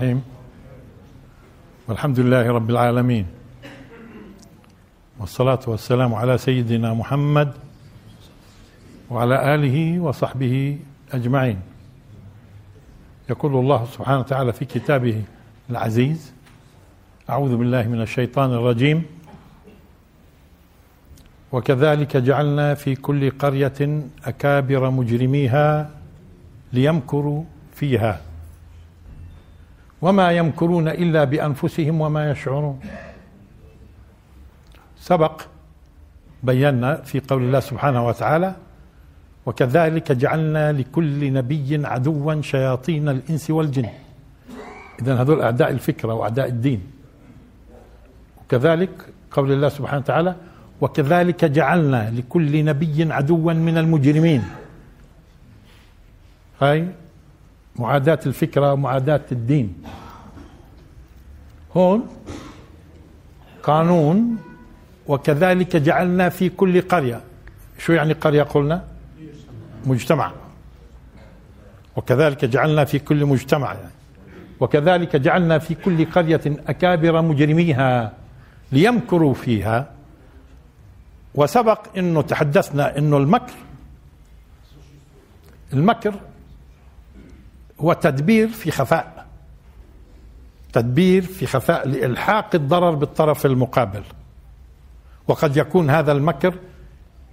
الرحيم. والحمد لله رب العالمين. والصلاة والسلام على سيدنا محمد وعلى آله وصحبه أجمعين. يقول الله سبحانه وتعالى في كتابه العزيز أعوذ بالله من الشيطان الرجيم. وكذلك جعلنا في كل قرية أكابر مجرميها ليمكروا فيها. وما يمكرون إلا بأنفسهم وما يشعرون. سبق بينا في قول الله سبحانه وتعالى وكذلك جعلنا لكل نبي عدوا شياطين الإنس والجن. اذا هذول أعداء الفكرة وأعداء الدين. وكذلك قول الله سبحانه وتعالى وكذلك جعلنا لكل نبي عدوا من المجرمين. هاي معاداة الفكرة ومعاداة الدين. هون قانون وكذلك جعلنا في كل قرية. شو يعني قرية قلنا؟ مجتمع. وكذلك جعلنا في كل مجتمع. يعني وكذلك جعلنا في كل قرية أكابر مجرميها ليمكروا فيها. وسبق إنه تحدثنا إنه المكر المكر هو تدبير في خفاء. تدبير في خفاء لإلحاق الضرر بالطرف المقابل. وقد يكون هذا المكر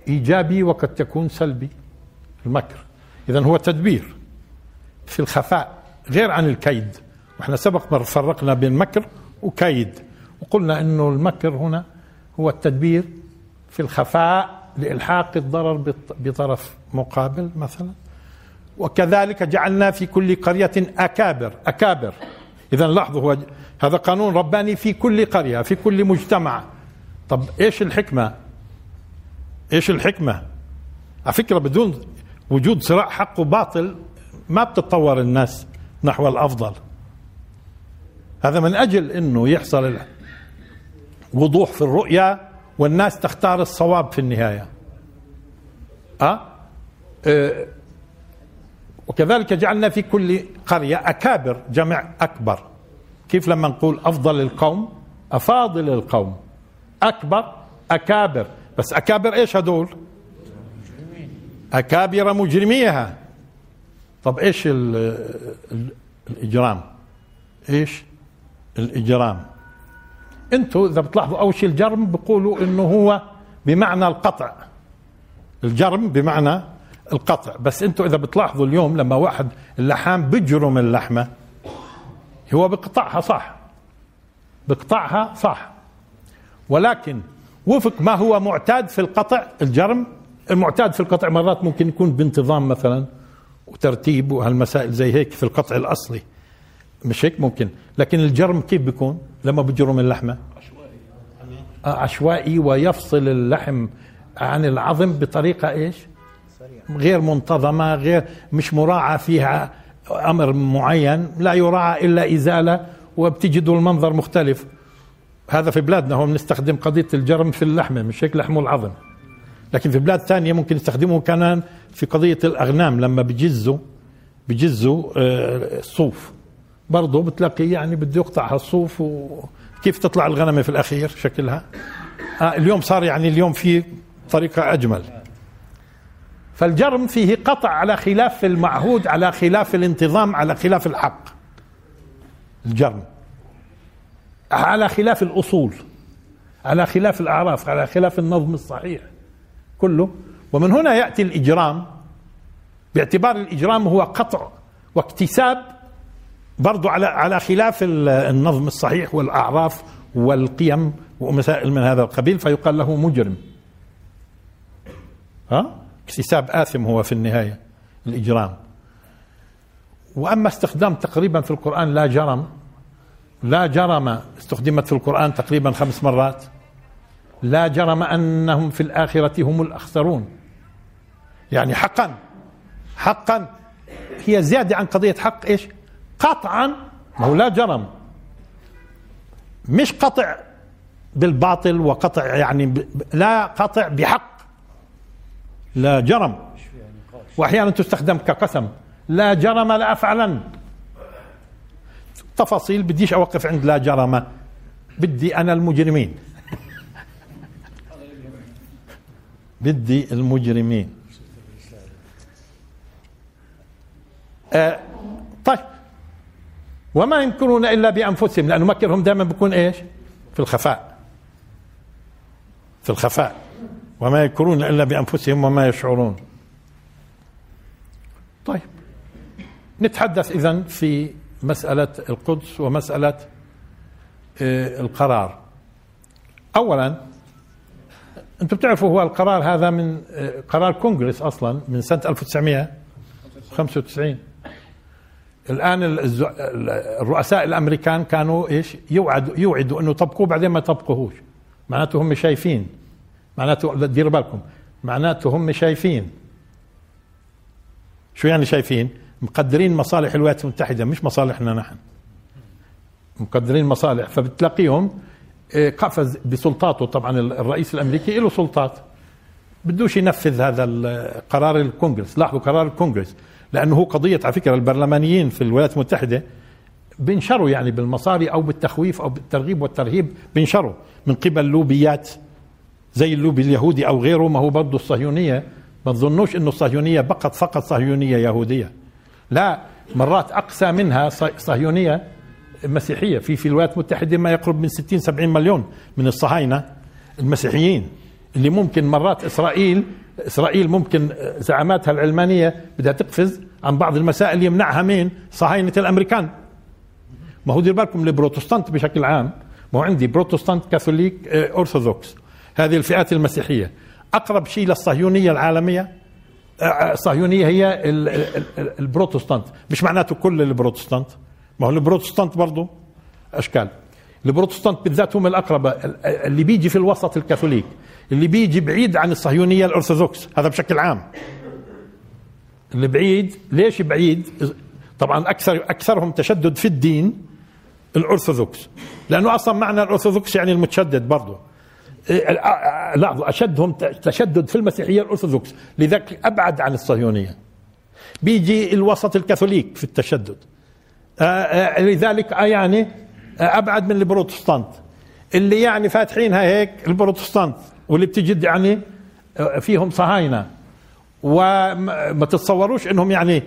إيجابي وقد يكون سلبي. المكر. إذا هو تدبير في الخفاء غير عن الكيد. وإحنا سبق ما فرقنا بين مكر وكيد. وقلنا إنه المكر هنا هو التدبير في الخفاء لإلحاق الضرر بطرف مقابل مثلا. وكذلك جعلنا في كل قرية أكابر أكابر. إذا لاحظوا هو هذا قانون رباني في كل قرية في كل مجتمع. طب إيش الحكمة؟ إيش الحكمة؟ على فكرة بدون وجود صراع حق وباطل ما بتتطور الناس نحو الأفضل. هذا من أجل أنه يحصل وضوح في الرؤية والناس تختار الصواب في النهاية. أه؟ أه وكذلك جعلنا في كل قرية أكابر جمع أكبر. كيف لما نقول أفضل القوم؟ أفاضل القوم. أكبر أكابر. بس أكابر إيش هدول؟ أكابر مجرميها. طب إيش ال ال الإجرام؟ إيش الإجرام؟ أنتوا إذا بتلاحظوا أول شيء الجرم بيقولوا إنه هو بمعنى القطع. الجرم بمعنى القطع. بس أنتم اذا بتلاحظوا اليوم لما واحد اللحام بجرم اللحمة هو بقطعها صح. بقطعها صح. ولكن وفق ما هو معتاد في القطع الجرم المعتاد في القطع مرات ممكن يكون بانتظام مثلا وترتيب وهالمسائل زي هيك في القطع الأصلي. مش هيك؟ ممكن. لكن الجرم كيف بيكون لما بجرم اللحمة؟ عشوائي. آه، عشوائي ويفصل اللحم عن العظم بطريقة إيش؟ غير منتظمة غير مش مراعى فيها أمر معين لا يراعى إلا إزالة وبتجدوا المنظر مختلف. هذا في بلادنا هو بنستخدم قضية الجرم في اللحمة مش هيك؟ لحم والعظم لكن في بلاد ثانية ممكن يستخدموه كمان في قضية الأغنام لما بجزوا بجزوا آه، الصوف برضه بتلاقي يعني بده يقطع هالصوف وكيف تطلع الغنمة في الأخير شكلها؟ آه اليوم صار يعني اليوم في طريقة أجمل. فالجرم فيه قطع على خلاف المعهود على خلاف الانتظام على خلاف الحق. الجرم. على خلاف الأصول على خلاف الأعراف على خلاف النظم الصحيح كله. ومن هنا يأتي الإجرام. باعتبار الإجرام هو قطع واكتساب برضو على على خلاف النظم الصحيح والأعراف والقيم ومسائل من هذا القبيل فيقال له مجرم. ها؟ اكتساب آثم هو في النهاية الإجرام. وأما استخدام تقريبا في القرآن لا جرم لا جرم استخدمت في القرآن تقريبا خمس مرات لا جرم أنهم في الآخرة هم الأخسرون. يعني حقا حقا هي زيادة عن قضية حق إيش؟ قطعا ما هو لا جرم. مش قطع بالباطل وقطع يعني لا قطع بحق. لا جرم. وأحيانا تستخدم كقسم. لا جرم لافعلن تفاصيل بديش أوقف عند لا جرم. بدي أنا المجرمين. بدي المجرمين. آه طيب. وما يمكرون إلا بأنفسهم لأنه مكرهم دائما بيكون إيش؟ في الخفاء. في الخفاء. وما يمكرون إلا بأنفسهم وما يشعرون. طيب. نتحدث اذا في مسألة القدس ومسألة آه، القرار. اولا أنتم بتعرفوا هو القرار هذا من آه، قرار كونغرس أصلا من سنة 1995 الآن الرؤساء الأمريكان كانوا إيش؟ يوعدوا يوعدوا أنه طبقوه بعدين ما طبقوهوش. معناته هم شايفين معناته ديروا بالكم. معناته هم شايفين. شو يعني شايفين؟ مقدرين مصالح الولايات المتحدة مش مصالحنا نحن. مقدرين مصالح. فبتلاقيهم آه، قفز بسلطاته. طبعا الرئيس الأمريكي له سلطات. بدوش ينفذ هذا قرار الكونغرس. لاحظوا قرار الكونغرس. لأنه هو قضية على فكرة البرلمانيين في الولايات المتحدة بنشروا يعني بالمصاري أو بالتخويف أو بالترغيب والترهيب بنشروا من قبل لوبيات زي اللوبي اليهودي أو غيره ما هو برضه الصهيونية. ما تظنوش إنه الصهيونية فقط فقط صهيونية يهودية. لا مرات أقسى منها صهيونية مسيحية. في في الولايات المتحدة ما يقرب من 60 70 مليون من الصهاينة المسيحيين. اللي ممكن مرات اسرائيل إسرائيل ممكن زعاماتها العلمانية بدها تقفز عن بعض المسائل يمنعها مين؟ صهاينة الأمريكان. ما هو دير بالكم البروتستانت بشكل عام. ما هو عندي بروتستانت كاثوليك أورثوذكس. هذه الفئات المسيحية. أقرب شيء للصهيونية العالمية الصهيونيه آه، هي البروتستانت. مش معناته كل البروتستانت. ما هو البروتستانت برضه أشكال. البروتستانت بالذات هم الأقرب اللي بيجي في الوسط الكاثوليك اللي بيجي بعيد عن الصهيونية الأرثوذكس. هذا بشكل عام. اللي بعيد ليش بعيد؟ طبعا أكثر أكثرهم تشدد في الدين الأرثوذكس. لأنه أصلا معنى الأرثوذكس يعني المتشدد برضه لاحظوا أشدهم تشدد في المسيحية الأرثوذكس. لذلك أبعد عن الصهيونية. بيجي الوسط الكاثوليك في التشدد. لذلك آه، يعني أبعد من البروتستانت. اللي يعني فاتحينها هيك البروتستانت. واللي بتجد يعني فيهم صهاينة. وما تتصوروش إنهم يعني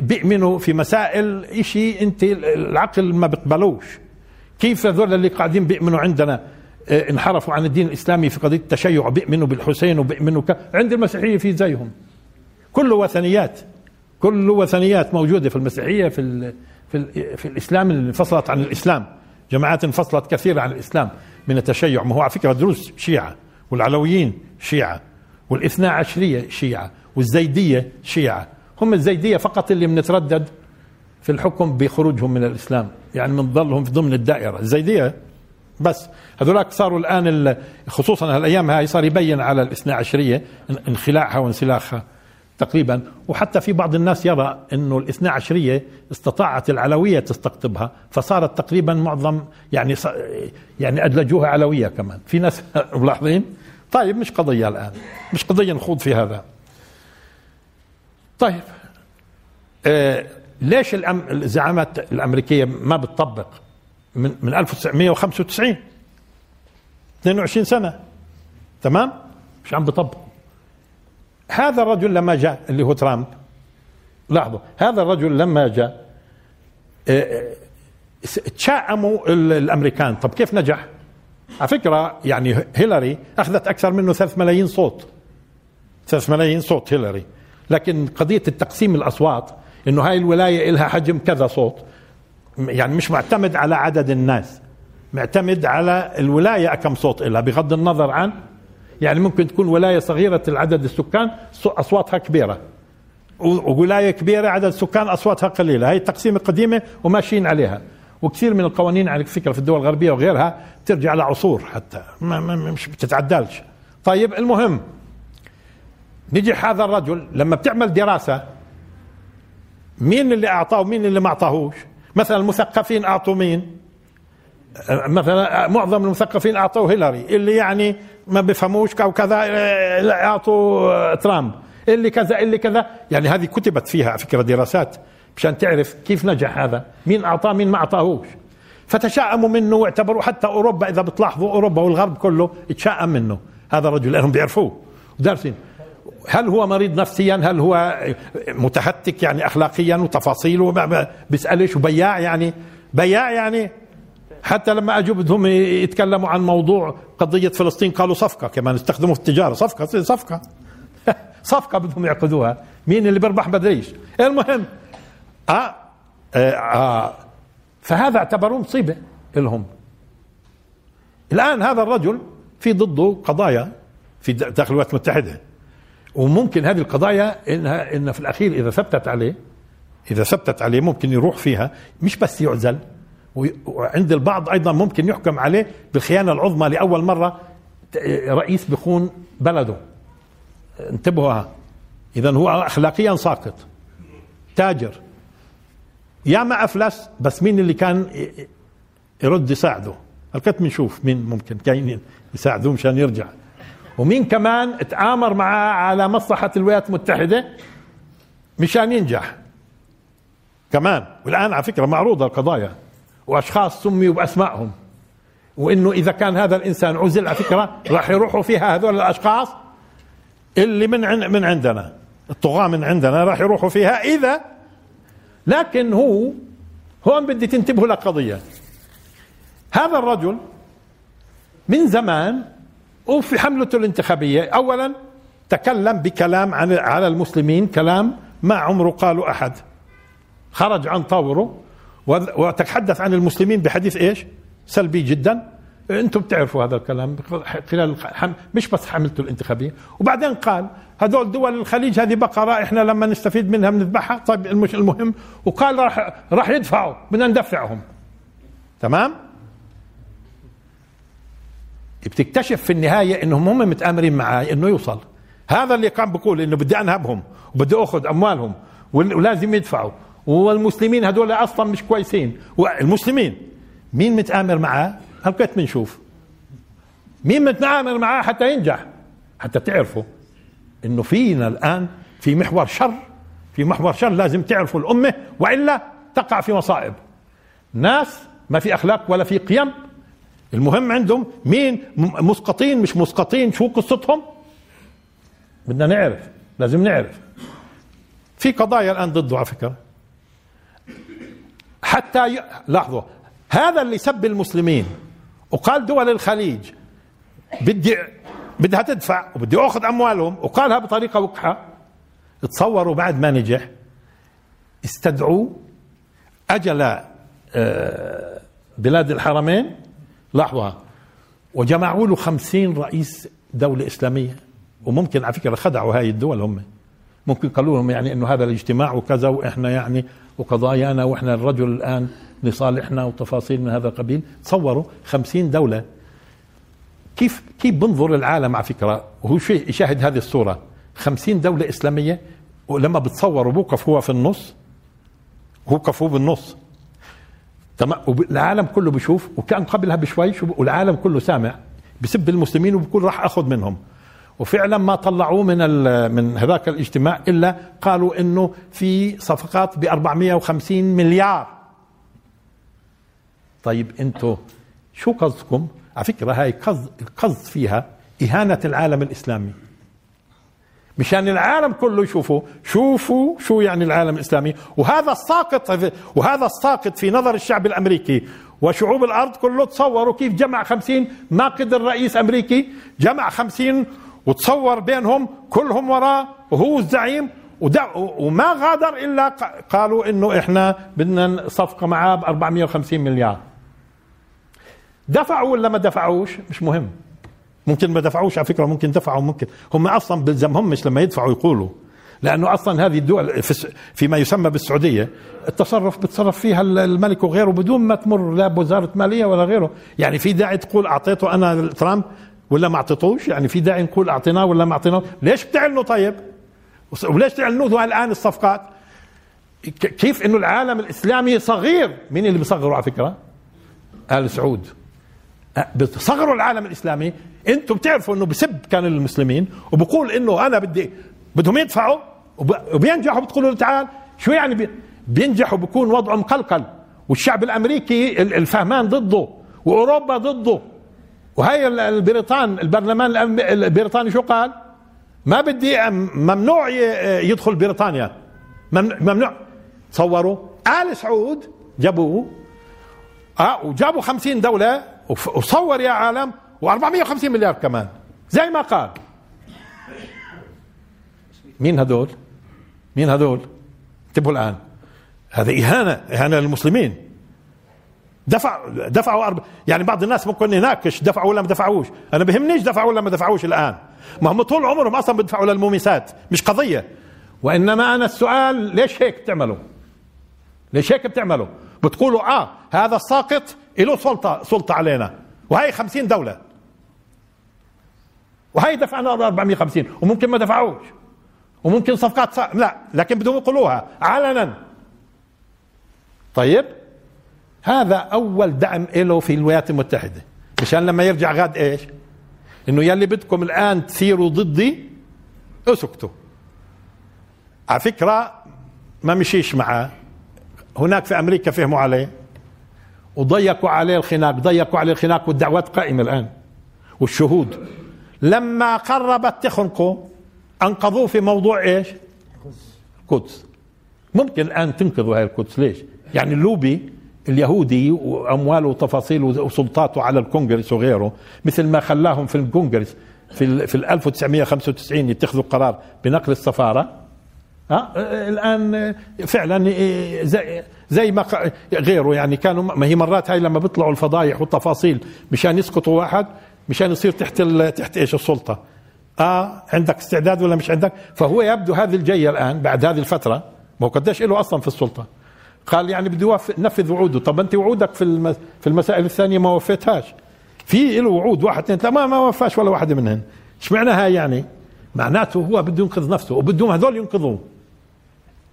بيؤمنوا في مسائل شيء أنت العقل ما بيقبلوش. كيف هذول اللي قاعدين بيؤمنوا عندنا؟ انحرفوا عن الدين الإسلامي في قضية التشيع. بيؤمنوا بالحسين وبيؤمنوا ك... عند المسيحية في زيهم. كله وثنيات كله وثنيات موجودة في المسيحية في ال... في, ال... في الإسلام اللي انفصلت عن الإسلام. جماعات انفصلت كثيرة عن الإسلام من التشيع. ما هو على فكرة دروس شيعة والعلويين شيعة والاثنا عشرية شيعة والزيدية شيعة. هم الزيدية فقط اللي بنتردد في الحكم بخروجهم من الإسلام. يعني بنضلهم في ضمن الدائرة. الزيدية بس هذولاك صاروا الآن خصوصا هالأيام هاي صار يبين على الاثنا عشرية انخلاعها وانسلاخها تقريبا. وحتى في بعض الناس يرى إنه الاثنى عشرية استطاعت العلوية تستقطبها فصارت تقريبا معظم يعني يعني أدلجوها علوية كمان. في ناس ملاحظين؟ طيب مش قضية الآن. مش قضية نخوض في هذا. طيب آه ليش الزعامات الأمريكية ما بتطبق؟ من من 1995 22 سنة. تمام؟ مش عم بطبقوا هذا الرجل لما جاء اللي هو ترامب. لاحظوا هذا الرجل لما جاء آه، آه، تشاءموا الأمريكان. طب كيف نجح؟ على فكرة يعني هيلاري أخذت أكثر منه 3 ملايين صوت. 3 ملايين صوت هيلاري. لكن قضية التقسيم الأصوات إنه هاي الولاية لها حجم كذا صوت يعني مش معتمد على عدد الناس معتمد على الولاية كم صوت لها بغض النظر عن يعني ممكن تكون ولاية صغيرة العدد السكان أصواتها كبيرة. وولاية كبيرة عدد السكان أصواتها قليلة هي التقسيمة قديمه وماشيين عليها. وكثير من القوانين على فكرة في الدول الغربية وغيرها ترجع لعصور حتى ما مش بتتعدلش. طيب المهم نجح هذا الرجل لما بتعمل دراسة مين اللي أعطاه ومين اللي ما أعطاهوش؟ مثلا المثقفين أعطوا مين؟ مثلا معظم المثقفين أعطوه هيلاري اللي يعني ما بيفهموش أو كذا أعطوا ترامب اللي كذا اللي كذا. يعني هذه كتبت فيها على فكرة دراسات مشان تعرف كيف نجح هذا مين أعطاه مين ما أعطاهوش. فتشائموا منه واعتبروا حتى أوروبا إذا بتلاحظوا أوروبا والغرب كله يتشائم منه. هذا الرجل لانهم بيعرفوه. ودارسين هل هو مريض نفسيا؟ هل هو متهتك يعني اخلاقيا وتفاصيله؟ بيسألش وبياع يعني؟ بياع يعني؟ حتى لما اجوا بدهم يتكلموا عن موضوع قضية فلسطين قالوا صفقة كمان استخدموا في التجارة. صفقة صفقة. صفقة بدهم يعقدوها مين اللي بيربح بدريش؟ المهم. آه, آه, آه. فهذا اعتبروه مصيبة لهم. الآن هذا الرجل في ضده قضايا في داخل الولايات المتحدة. وممكن هذه القضايا انها إن في الأخير إذا ثبتت عليه إذا ثبتت عليه ممكن يروح فيها مش بس يعزل. وعند البعض أيضا ممكن يحكم عليه بالخيانة العظمى لأول مرة رئيس بيخون بلده. انتبهوا اذا هو اخلاقيا ساقط. تاجر. يا ما أفلس بس مين اللي كان يرد يساعده؟ هلكت بنشوف مين ممكن كاين يساعدوه مشان يرجع. ومين كمان تآمر معاه على مصلحة الولايات المتحدة؟ مشان ينجح. كمان والآن على فكرة معروضة القضايا وأشخاص سميوا بأسمائهم. وإنه إذا كان هذا الإنسان عزل على فكرة راح يروحوا فيها هذول الأشخاص اللي من من عندنا الطغاة من عندنا راح يروحوا فيها إذا لكن هو هون بدي تنتبهوا لقضية هذا الرجل من زمان وفي حملته الانتخابية. أولا تكلم بكلام عن على المسلمين كلام ما عمره قاله أحد. خرج عن طوره وتحدث عن المسلمين بحديث إيش؟ سلبي جدا. أنتم بتعرفوا هذا الكلام خلال. مش بس حملته الانتخابية. وبعدين قال هذول دول الخليج هذه بقرة إحنا لما نستفيد منها بنذبحها. طيب المهم. وقال راح راح يدفعوا بدنا ندفعهم. تمام؟ بتكتشف في النهاية انهم هم متأمرين معاه إنه يوصل. هذا اللي كان بيقول إنه بدي أنهبهم وبدي أخذ أموالهم ولازم يدفعوا. والمسلمين هذول أصلا مش كويسين. والمسلمين مين متآمر معاه؟ هلقيت بنشوف مين متآمر معاه حتى ينجح؟ حتى تعرفوا إنه فينا الآن في محور شر. في محور شر لازم تعرفوا الأمة وإلا تقع في مصائب. ناس ما في أخلاق ولا في قيم المهم عندهم مين مسقطين مش مسقطين شو قصتهم؟ بدنا نعرف لازم نعرف. في قضايا الآن ضده على فكرة. حتى ي... لاحظوا هذا اللي سب المسلمين. وقال دول الخليج بدي بدها تدفع وبدي أخذ أموالهم. وقالها بطريقة وقحة. تصوروا بعد ما نجح. استدعوا أجل آه، بلاد الحرمين. لاحظوا وجمعوا له خمسين رئيس دولة إسلامية. وممكن على فكرة خدعوا هاي الدول هم. ممكن قالوا لهم يعني إنه هذا الاجتماع وكذا وإحنا يعني وقضايانا وإحنا الرجل الآن لصالحنا وتفاصيل من هذا القبيل. تصوروا خمسين دولة. كيف كيف بنظر العالم على فكرة؟ وهو يشاهد هذه الصورة. خمسين دولة إسلامية ولما بتصوروا بوقف هو في النص وقف هو بالنص. تمام؟ والعالم كله بيشوف وكان قبلها بشوي والعالم كله سامع بسب المسلمين وبقول راح آخذ منهم. وفعلا ما طلعوه من من هذاك الاجتماع إلا قالوا إنه في صفقات ب 450 مليار. طيب أنتم شو قصدكم؟ على فكرة هاي قصد القصد فيها إهانة العالم الإسلامي. مشان العالم كله يشوفوا. شوفوا شو يعني العالم الإسلامي. وهذا الساقط وهذا الساقط في نظر الشعب الأمريكي. وشعوب الأرض كله تصوروا كيف جمع خمسين ما قدر رئيس أمريكي جمع خمسين وتصور بينهم كلهم وراه وهو الزعيم وما غادر إلا قالوا إنه إحنا بدنا صفقة معاه ب 450 مليار. دفعوا ولا ما دفعوش؟ مش مهم. ممكن ما دفعوش على فكرة ممكن دفعوا ممكن. هم أصلا بلزمهم مش لما يدفعوا يقولوا. لأنه أصلا هذه الدول فيما يسمى بالسعودية التصرف بتصرف فيها الملك وغيره بدون ما تمر لا بوزارة مالية ولا غيره. يعني في داعي تقول أعطيته أنا ترامب ولا ما أعطيتوش؟ يعني في داعي نقول أعطيناه ولا ما أعطيناه؟ ليش بتعلنوا طيب؟ وليش تعلنوه؟ الآن الصفقات. كيف إنه العالم الإسلامي صغير؟ مين اللي بيصغروا على فكرة؟ آل سعود. بتصغروا العالم الإسلامي أنتم بتعرفوا إنه بسب كان المسلمين وبقول إنه أنا بدي بدهم يدفعوا وبينجحوا بتقولوا له تعال شو يعني بينجحوا بكون وضعه مقلقل والشعب الأمريكي الفهمان ضده وأوروبا ضده. وهي البريطان البرلمان البريطاني شو قال؟ ما بدي ممنوع يدخل بريطانيا. ممنوع. تصوروا آل سعود جابوه. آه وجابوا خمسين دولة وصور يا عالم و450 مليار كمان. زي ما قال. مين هذول؟ مين هذول؟ انتبهوا الآن. هذا إهانة إهانة للمسلمين. دفع دفعوا أرب... يعني بعض الناس ممكن يناقش دفعوا ولا ما دفعوش. أنا بهمنيش دفعوا ولا ما دفعوش الآن. ما هم طول عمرهم أصلا بيدفعوا للمومسات مش قضية. وإنما أنا السؤال ليش هيك بتعملوا؟ ليش هيك بتعملوا؟ بتقولوا آه هذا الساقط له سلطة سلطة علينا. وهي خمسين دولة. وهي دفعنا 450 وممكن ما دفعوش. وممكن صفقات صار. لا لكن بدهم يقولوها. علنا. طيب؟ هذا أول دعم له في الولايات المتحدة. مشان لما يرجع غاد إيش؟ إنه يلي بدكم الآن تثيروا ضدي أسكتوا. على فكرة ما مشيش معاه. هناك في أمريكا فهموا عليه. وضيقوا عليه الخناق ضيقوا عليه الخناق والدعوات قائمة الآن والشهود لما قربت تخنقه أنقذوه في موضوع إيش؟ القدس ممكن الآن تنقذوا هاي القدس ليش؟ يعني اللوبي اليهودي وأمواله وتفاصيله وسلطاته على الكونغرس وغيره مثل ما خلاهم في الكونغرس في في 1995 يتخذوا قرار بنقل السفارة ها الآن فعلا زي ما غيره يعني كانوا ما هي مرات هاي لما بيطلعوا الفضايح والتفاصيل مشان يسقطوا واحد مشان يصير تحت تحت إيش السلطة. آه عندك استعداد ولا مش عندك؟ فهو يبدو هذه الجاية الآن بعد هذه الفترة ما هو قديش له أصلا في السلطة. قال يعني بده ينفذ وعوده. طب أنت وعودك في في المسائل الثانية ما وفيتهاش. في له وعود واحد اثنين ثلاثة ما ما وفاش ولا واحدة منهن. إيش معنى يعني؟ معناته هو بده ينقذ نفسه وبدهم هذول ينقذوه.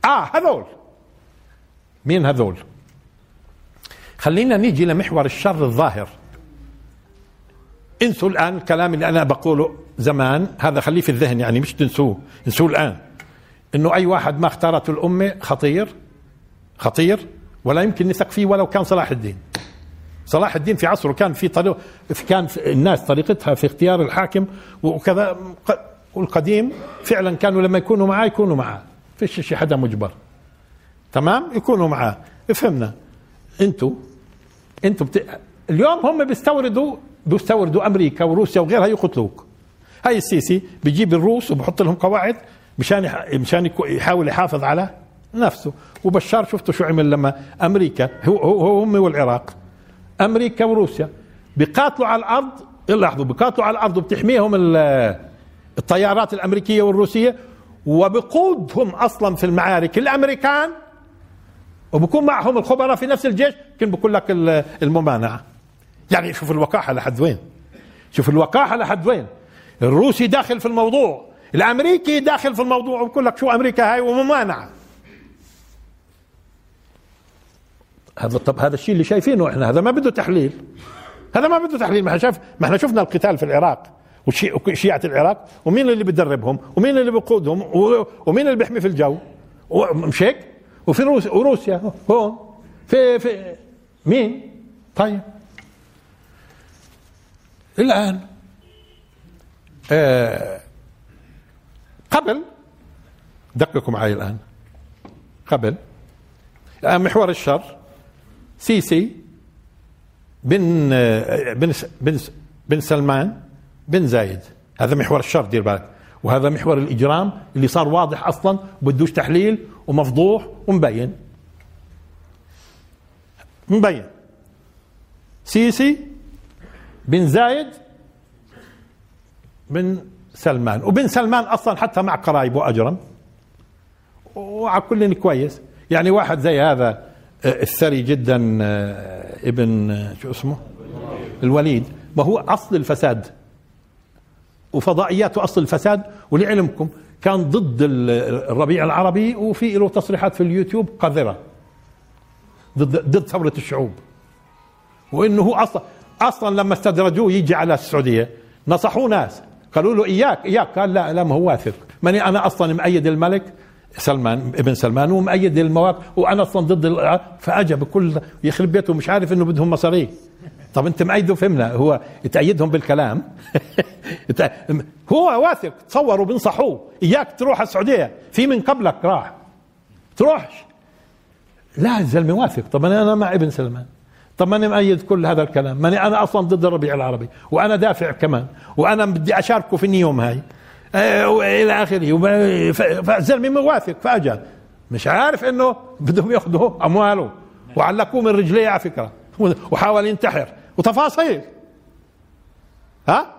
آه هذول. مين هذول؟ خلينا نيجي لمحور الشر الظاهر. انسوا الآن الكلام اللي أنا بقوله زمان هذا خليه في الذهن يعني مش تنسوه انسوه الآن. إنه أي واحد ما اختارته الأمة خطير خطير ولا يمكن نثق فيه ولو كان صلاح الدين. صلاح الدين في عصره كان في طريق كان في الناس طريقتها في اختيار الحاكم وكذا والقديم فعلا كانوا لما يكونوا معاه يكونوا معاه. فيش شي حدا مجبر. تمام؟ يكونوا معاه. فهمنا. أنتوا أنتوا بت... اليوم هم بيستوردوا بيستوردوا أمريكا وروسيا وغيرها يقتلوك. هاي السيسي بيجيب الروس وبحط لهم قواعد مشان مشان يحاول يحافظ على نفسه. وبشار شفتوا شو عمل لما أمريكا هو هو هم والعراق. أمريكا وروسيا بيقاتلوا على الأرض. لاحظوا بيقاتلوا على الأرض وبتحميهم الطيارات الأمريكية والروسية وبقودهم أصلا في المعارك. الأمريكان وبكون معهم الخبراء في نفس الجيش يمكن بقول لك الممانعة. يعني شوف الوقاحة لحد وين. شوف الوقاحة لحد وين. الروسي داخل في الموضوع الأمريكي داخل في الموضوع وبقول لك شو أمريكا هاي وممانعة. هذا طب هذا الشيء اللي شايفينه إحنا هذا ما بده تحليل. هذا ما بده تحليل. ما إحنا شاف ما إحنا شفنا القتال في العراق وشيعة العراق ومين اللي بيدربهم ومين اللي بيقودهم ومين اللي بيحمي في الجو. مش هيك؟ وفي روسيا وروسيا. هون. في في مين؟ طيب. الآن آه قبل دققوا معي الآن. قبل الآن محور الشر سيسي بن بن بن, بن سلمان بن زايد. هذا محور الشر دير بالك. وهذا محور الإجرام اللي صار واضح أصلا وبدوش تحليل ومفضوح ومبين. مبين. سيسي بن زايد بن سلمان. وبن سلمان أصلا حتى مع قرايبه أجرم. وعلى كل كويس. يعني واحد زي هذا آه، الثري جدا آه، ابن آه، شو اسمه؟ الوليد. ما هو أصل الفساد. وفضائياته أصل الفساد. ولعلمكم كان ضد الربيع العربي وفي له تصريحات في اليوتيوب قذرة. ضد ضد ثورة الشعوب. وإنه هو أصلا أصلا لما استدرجوه يجي على السعودية نصحوه ناس. قالوا له إياك إياك. قال لا لا ما هو واثق. ماني أنا أصلا مأيد الملك سلمان ابن سلمان ومؤيد المواقف وأنا أصلا ضد فاجى بكل يخرب بيته مش عارف إنه بدهم مصاريه طب انت مأيده فهمنا هو تأيدهم بالكلام؟ هو واثق تصوروا بنصحوه إياك تروح السعودية في من قبلك راح. تروحش. لا الزلمه واثق. طب أنا مع ابن سلمان. طب ماني مأيد كل هذا الكلام؟ ماني أنا أصلا ضد الربيع العربي وأنا دافع كمان وأنا بدي أشاركه في النيوم هاي. آه، وإلى آخره. فالزلمه واثق فاجى مش عارف إنه بدهم ياخذوا أمواله وعلقوه من رجليه على فكرة. وحاول ينتحر. وتفاصيل ها؟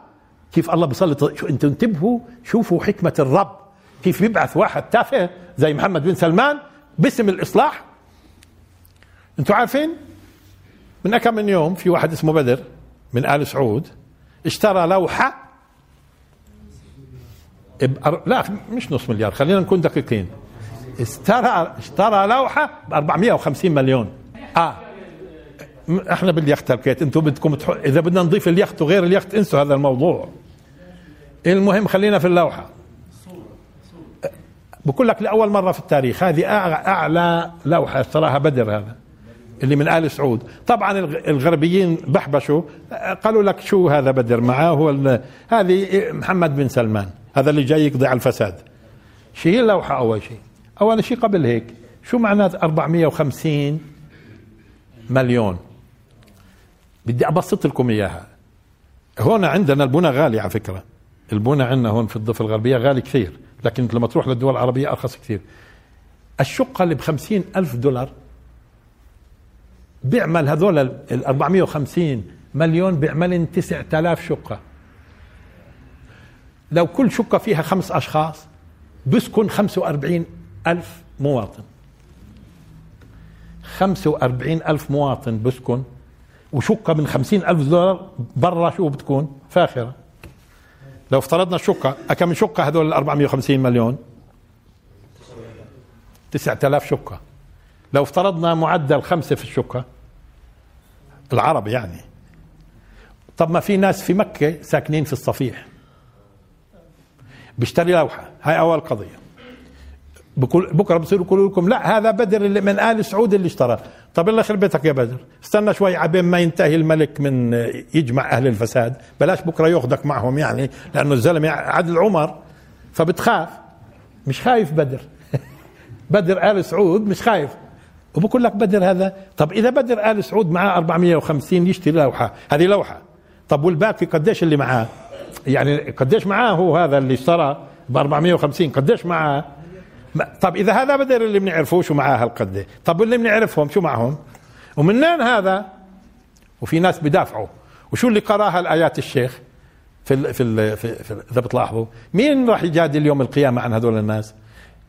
كيف الله بيسلط شو أنتوا انتبهوا شوفوا حكمة الرب. كيف بيبعث واحد تافه زي محمد بن سلمان باسم الإصلاح. أنتوا عارفين؟ من كم من يوم في واحد اسمه بدر من آل سعود اشترى لوحة لا مش نص مليار خلينا نكون دقيقين. اشترى اشترى لوحة ب 450 مليون. آه. إحنا باليخت الكيت أنتم بدكم تحو... اذا بدنا نضيف اليخت وغير اليخت انسوا هذا الموضوع. المهم خلينا في اللوحة. بقول لك لأول مرة في التاريخ هذه أعلى لوحة اشتراها بدر هذا اللي من آل سعود. طبعا الغربيين بحبشوا قالوا لك شو هذا بدر؟ معاه هو هذه محمد بن سلمان هذا اللي جاي يقضي على الفساد. شيء اللوحة أول شيء أول شيء قبل هيك شو معنات 450 مليون؟ بدي أبسط لكم إياها. هون عندنا البنى غالي على فكرة. البنى عندنا هون في الضفة الغربية غالي كثير لكن لما تروح للدول العربية أرخص كثير. الشقة اللي ب ألف دولار بيعمل هذول ال 450 مليون بيعمل 9000 شقة. لو كل شقة فيها خمس أشخاص بسكن 45 ألف مواطن. 45 ألف مواطن بسكن وشقة من خمسين ألف دولار برا شو بتكون؟ فاخرة. لو افترضنا الشقة كم شقة هذول ال 450 مليون؟ 9000 شقة. لو افترضنا معدل خمسة في الشقة العرب يعني. طب ما في ناس في مكة ساكنين في الصفيح. بيشتري لوحة. هاي أول قضية. بكرة بصيروا يقولوا لكم لا هذا بدر اللي من آل سعود اللي اشترى. طب الله بيتك يا بدر. استنى شوي عبين ما ينتهي الملك من يجمع أهل الفساد. بلاش بكرة ياخذك معهم يعني لأنه الزلمة عدل عمر. فبتخاف. مش خايف بدر. بدر آل سعود مش خايف. وبقول لك بدر هذا طب إذا بدر آل سعود معاه 450 يشتري لوحة. هذه لوحة. طب والباقي قديش اللي معاه؟ يعني قديش معاه هو هذا اللي اشترى ب 450 قديش معاه؟ طب إذا هذا بدر اللي بنعرفه شو معاه هالقد طب اللي بنعرفهم شو معهم؟ ومنين هذا وفي ناس بدافعوا. وشو اللي قرأها الآيات الشيخ في ال في ال في, في إذا بتلاحظوا؟ مين راح يجادل يوم القيامة عن هذول الناس؟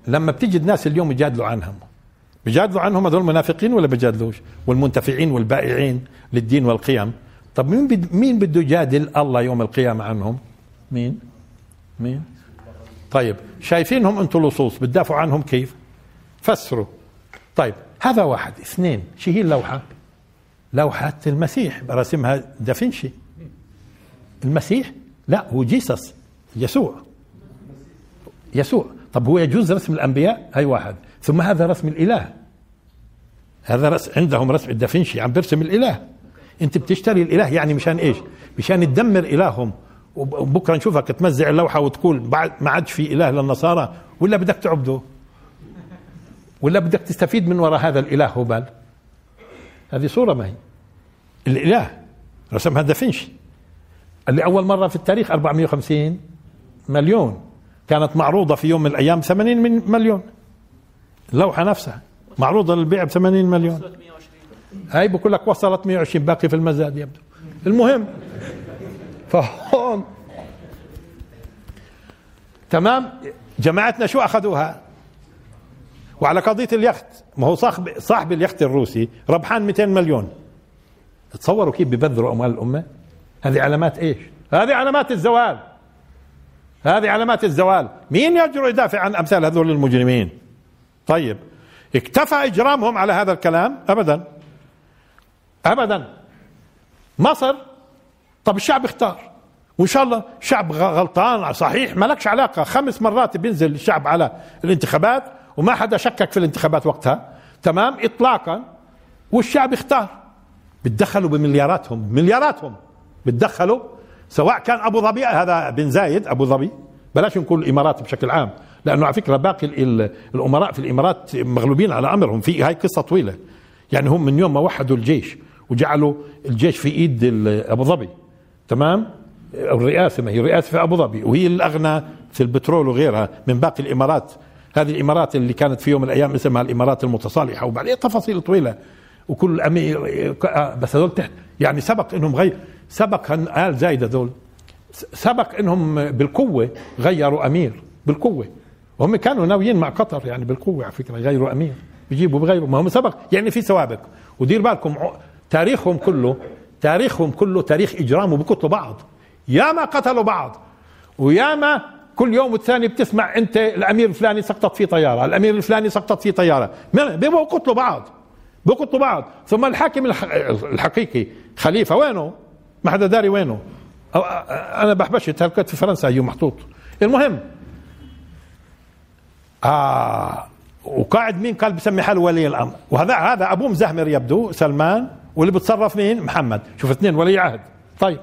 لما بتيجي الناس اليوم يجادلوا عنهم. بجادلوا عنهم هذول المنافقين ولا بجادلوش؟ والمنتفعين والبائعين للدين والقيم. طب مين بد مين بده يجادل الله يوم القيامة عنهم؟ مين؟ مين؟ طيب شايفينهم أنتم لصوص بتدافعوا عنهم كيف؟ فسروا. طيب هذا واحد اثنين شو هي اللوحة؟ لوحة المسيح رسمها دافنشي المسيح؟ لا هو جيسس يسوع. يسوع. طب هو يجوز رسم الأنبياء؟ هاي واحد. ثم هذا رسم الإله. هذا رسم عندهم رسم الدافنشي عم برسم الإله. انت بتشتري الإله يعني مشان إيش؟ مشان تدمر إلههم. وبكرة نشوفك تمزع اللوحة وتقول بعد ما عادش في إله للنصارى ولا بدك تعبده ولا بدك تستفيد من وراء هذا الإله هبال؟ هذه صورة ما هي. الإله رسمها دافنشي اللي أول مرة في التاريخ 450 مليون. كانت معروضة في يوم من الأيام 80 من مليون. اللوحة نفسها معروضة للبيع ب 80 مليون هاي بقول لك وصلت 120 باقي في المزاد يبدو. المهم فهون. تمام؟ جماعتنا شو أخذوها؟ وعلى قضية اليخت ما هو صاحب صاحب اليخت الروسي ربحان 200 مليون. تصوروا كيف ببذروا أموال الأمة؟ هذه علامات إيش؟ هذه علامات الزوال. هذه علامات الزوال. مين يجرؤ يدافع عن أمثال هذول المجرمين؟ طيب اكتفى إجرامهم على هذا الكلام؟ ابدا. ابدا. مصر طب الشعب اختار. وإن شاء الله شعب غلطان صحيح ما لكش علاقة. خمس مرات بينزل الشعب على الانتخابات وما حدا شكك في الانتخابات وقتها. تمام؟ اطلاقا. والشعب اختار. بتدخلوا بملياراتهم. ملياراتهم بتدخلوا. سواء كان أبو ظبي هذا بن زايد أبو ظبي. بلاش نقول الإمارات بشكل عام. لأنه على فكرة باقي الأمراء في الإمارات مغلوبين على أمرهم. في هاي قصة طويلة. يعني هم من يوم ما وحدوا الجيش وجعلوا الجيش في إيد أبو ظبي. تمام؟ الرئاسة ما هي رئاسه في أبو ظبي وهي الأغنى في البترول وغيرها من باقي الإمارات. هذه الإمارات اللي كانت في يوم من الأيام اسمها الإمارات المتصالحة وبعدين تفاصيل طويلة. وكل امير بس هذول تحت. يعني سبق إنهم غير سبق آل زايد هذول سبق إنهم بالقوة غيروا أمير بالقوة. وهم كانوا ناويين مع قطر يعني بالقوة على فكرة يغيروا أمير بيجيبوا بغيروا. ما هم سبق. يعني في سوابق. ودير بالكم تاريخهم كله تاريخهم كله تاريخ اجرام وبقتلوا بعض. ياما قتلوا بعض وياما كل يوم والثاني بتسمع أنت الأمير الفلاني سقطت في طيارة الأمير الفلاني سقطت في طيارة. بيبقوا قتلوا بعض بقتلوا بعض. ثم الحاكم الحقيقي خليفة وينه؟ ما حدا داري وينه؟ أنا بحبشت هلكت في فرنسا هي محطوط. المهم آه وقاعد مين قال بسمي حاله ولي الأمر؟ وهذا هذا أبوه مزهمر يبدو سلمان. واللي بتصرف مين؟ محمد. شوف اثنين ولي عهد. طيب.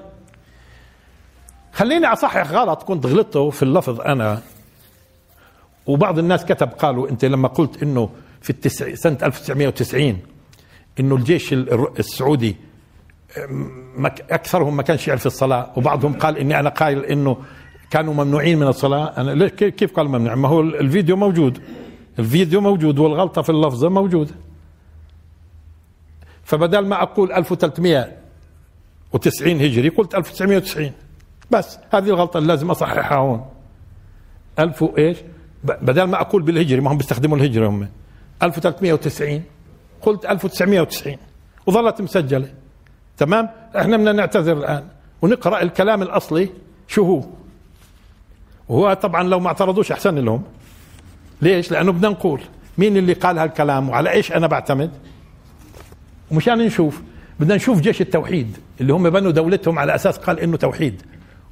خليني أصحح غلط كنت غلطته في اللفظ أنا. وبعض الناس كتب قالوا أنت لما قلت إنه في التسع سنة 1990 إنه الجيش السعودي أكثرهم ما كانش يعرف الصلاة. وبعضهم قال إني أنا قايل إنه كانوا ممنوعين من الصلاة. أنا كيف قال ممنوع؟ ما هو الفيديو موجود. الفيديو موجود والغلطة في اللفظه موجوده فبدل ما أقول 1390 هجري قلت 1990 بس هذه الغلطة اللي لازم أصححها هون. 1000 وإيش؟ بدل ما أقول بالهجري ما هم بيستخدموا الهجري هم. 1390 قلت 1990 وظلت مسجلة. تمام؟ إحنا بدنا نعتذر الآن. ونقرأ الكلام الأصلي. شو هو؟ وهو طبعا لو ما اعترضوش أحسن لهم. ليش؟ لأنه بدنا نقول مين اللي قال هالكلام وعلى إيش أنا بعتمد؟ ومشان نشوف. بدنا نشوف جيش التوحيد اللي هم بنوا دولتهم على أساس قال إنه توحيد.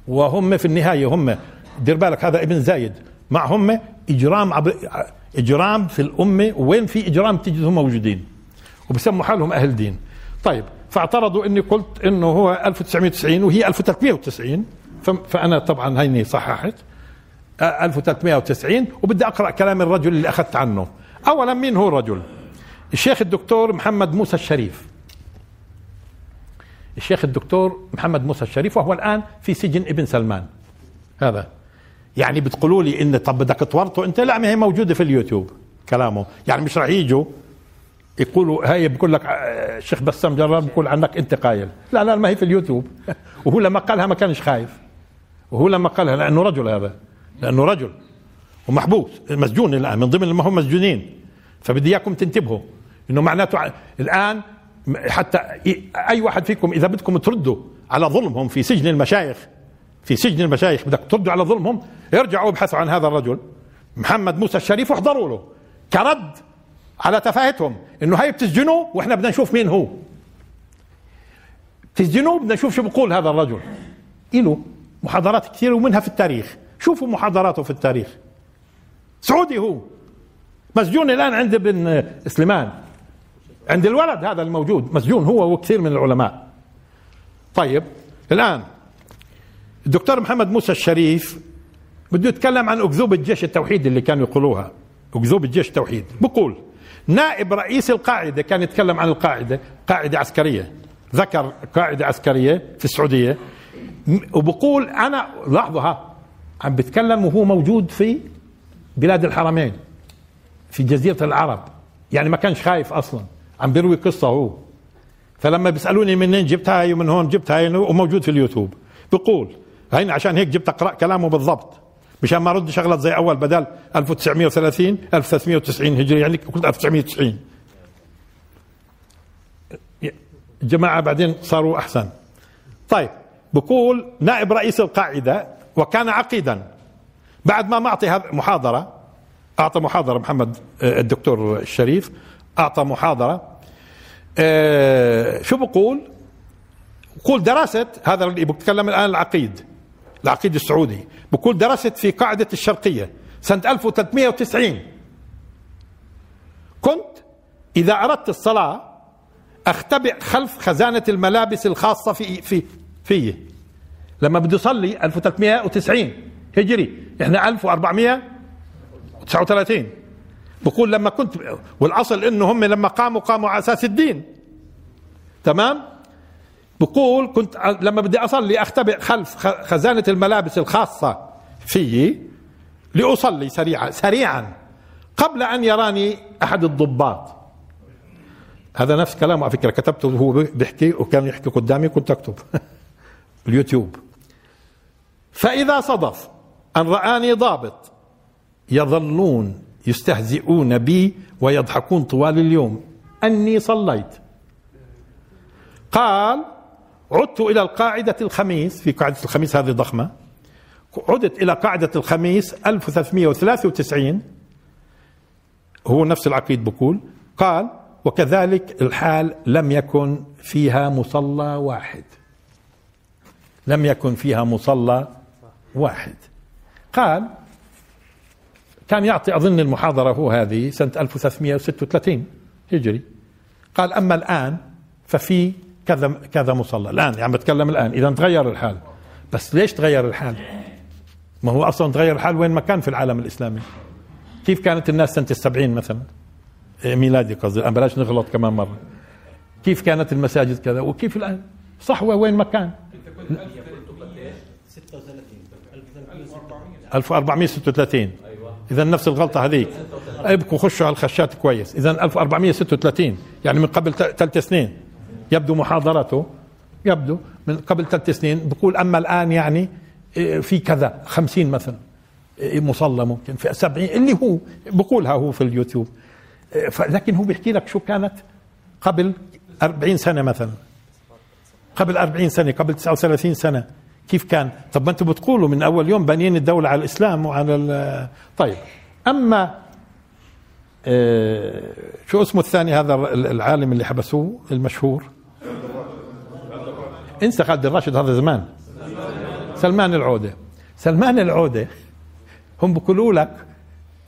وهم في النهاية هم دير بالك هذا ابن زايد معهم إجرام عبر إجرام في الأمة. وين في إجرام تجدهم موجودين؟ وبسموا حالهم أهل دين. طيب فاعترضوا إني قلت إنه هو 1990 وهي 1390 فأنا طبعا هيني صححت. 1390 وبدي أقرأ كلام الرجل اللي أخذت عنه. اولا مين هو الرجل؟ الشيخ الدكتور محمد موسى الشريف. الشيخ الدكتور محمد موسى الشريف وهو الآن في سجن ابن سلمان. هذا. يعني بتقولوا لي إن طب بدك تورطه أنت؟ لا ما هي موجودة في اليوتيوب كلامه. يعني مش راح يجوا يقولوا هاي بقول لك آه، الشيخ بسام جرار بقول عنك أنت قايل. لا لا ما هي في اليوتيوب. وهو لما قالها ما كانش خايف. وهو لما قالها لأنه رجل هذا. لأنه رجل ومحبوس مسجون الآن من ضمن ما هم مسجونين. فبدي إياكم تنتبهوا. إنه معناته الآن حتى اي واحد فيكم إذا بدكم تردوا على ظلمهم في سجن المشايخ في سجن المشايخ بدك تردوا على ظلمهم ارجعوا ابحثوا عن هذا الرجل. محمد موسى الشريف واحضروا له كرد على تفاهتهم إنه هاي بتسجنوا وإحنا بدنا نشوف مين هو. تسجنوا بدنا نشوف شو بقول هذا الرجل. له محاضرات كثيرة ومنها في التاريخ. شوفوا محاضراته في التاريخ. سعودي هو. مسجون الآن عند ابن سليمان. عند الولد هذا الموجود مسجون هو وكثير من العلماء. طيب الآن الدكتور محمد موسى الشريف بده يتكلم عن أكذوبة جيش التوحيد اللي كانوا يقولوها. أكذوبة جيش التوحيد. بقول نائب رئيس القاعدة كان يتكلم عن القاعدة قاعدة عسكرية. ذكر قاعدة عسكرية في السعودية. وبقول أنا لاحظوا ها عم بتكلم وهو موجود في بلاد الحرمين في جزيرة العرب. يعني ما كانش خايف أصلا. عم بيروي قصة هو. فلما بيسألوني منين جبت هاي ومن هون جبت هاي وموجود في اليوتيوب. بقول هين عشان هيك جبت أقرأ كلامه بالضبط مشان ما ارد شغلات زي أول بدل 1930 1390 هجري يعني قلت 1990 الجماعة بعدين صاروا أحسن. طيب بقول نائب رئيس القاعدة وكان عقيدا. بعد ما معطي محاضرة أعطى محاضرة محمد آه، الدكتور الشريف. أعطى محاضرة. آه، شو بقول؟ بقول درست هذا اللي بتكلم الآن العقيد العقيد السعودي. بقول درست في قاعدة الشرقية سنة 1390 كنت إذا أردت الصلاة أختبئ خلف خزانة الملابس الخاصة في في في لما بدي أصلي 1390 هجري إحنا 1439 بقول لما كنت والأصل إنه هم لما قاموا قاموا على أساس الدين. تمام؟ بقول كنت لما بدي أصلي أختبئ خلف خزانة الملابس الخاصة في لأصلي سريعا سريعا قبل أن يراني أحد الضباط. هذا نفس كلامه على فكرة كتبته هو بيحكي وكان يحكي قدامي كنت أكتب اليوتيوب. فإذا صدف أن رآني ضابط يظلون يستهزئون بي ويضحكون طوال اليوم. أني صليت. قال عدت إلى القاعدة الخميس في قاعدة الخميس هذه ضخمة. عدت إلى قاعدة الخميس 1393 هو نفس العقيد بقول. قال وكذلك الحال لم يكن فيها مصلى واحد. لم يكن فيها مصلى واحد. قال كان يعطي أظن المحاضرة هو هذه سنة 1336 هجري. قال أما الآن ففي كذا كذا مصلى. الآن يعني بتكلم الآن. إذا تغير الحال. بس ليش تغير الحال؟ ما هو أصلا تغير الحال وين ما كان في العالم الإسلامي. كيف كانت الناس سنة السبعين مثلا؟ إيه، ميلادي قصدي. الآن بلاش نغلط كمان مرة. كيف كانت المساجد كذا؟ وكيف الآن؟ صحوة وين ما كان. 1436 إذا نفس الغلطة هذيك. ابقوا خشوا على الخشات كويس. إذا 1436 يعني من قبل ثلاث سنين. يبدو محاضرته يبدو من قبل ثلاث سنين. بقول أما الآن يعني إيه، في كذا خمسين مثلا. إيه، مصلى ممكن. في سبعين اللي هو بقولها هو في اليوتيوب. إيه، لكن هو بيحكي لك شو كانت قبل أربعين سنة مثلا. قبل أربعين سنة قبل 39 سنة. كيف كان؟ طب ما أنتم بتقولوا من أول يوم بانيين الدولة على الإسلام وعلى طيب. أما آه، شو اسمه الثاني هذا العالم اللي حبسوه المشهور؟ انسى خالد الراشد هذا زمان. سلمان العودة. سلمان العودة هم بيقولوا لك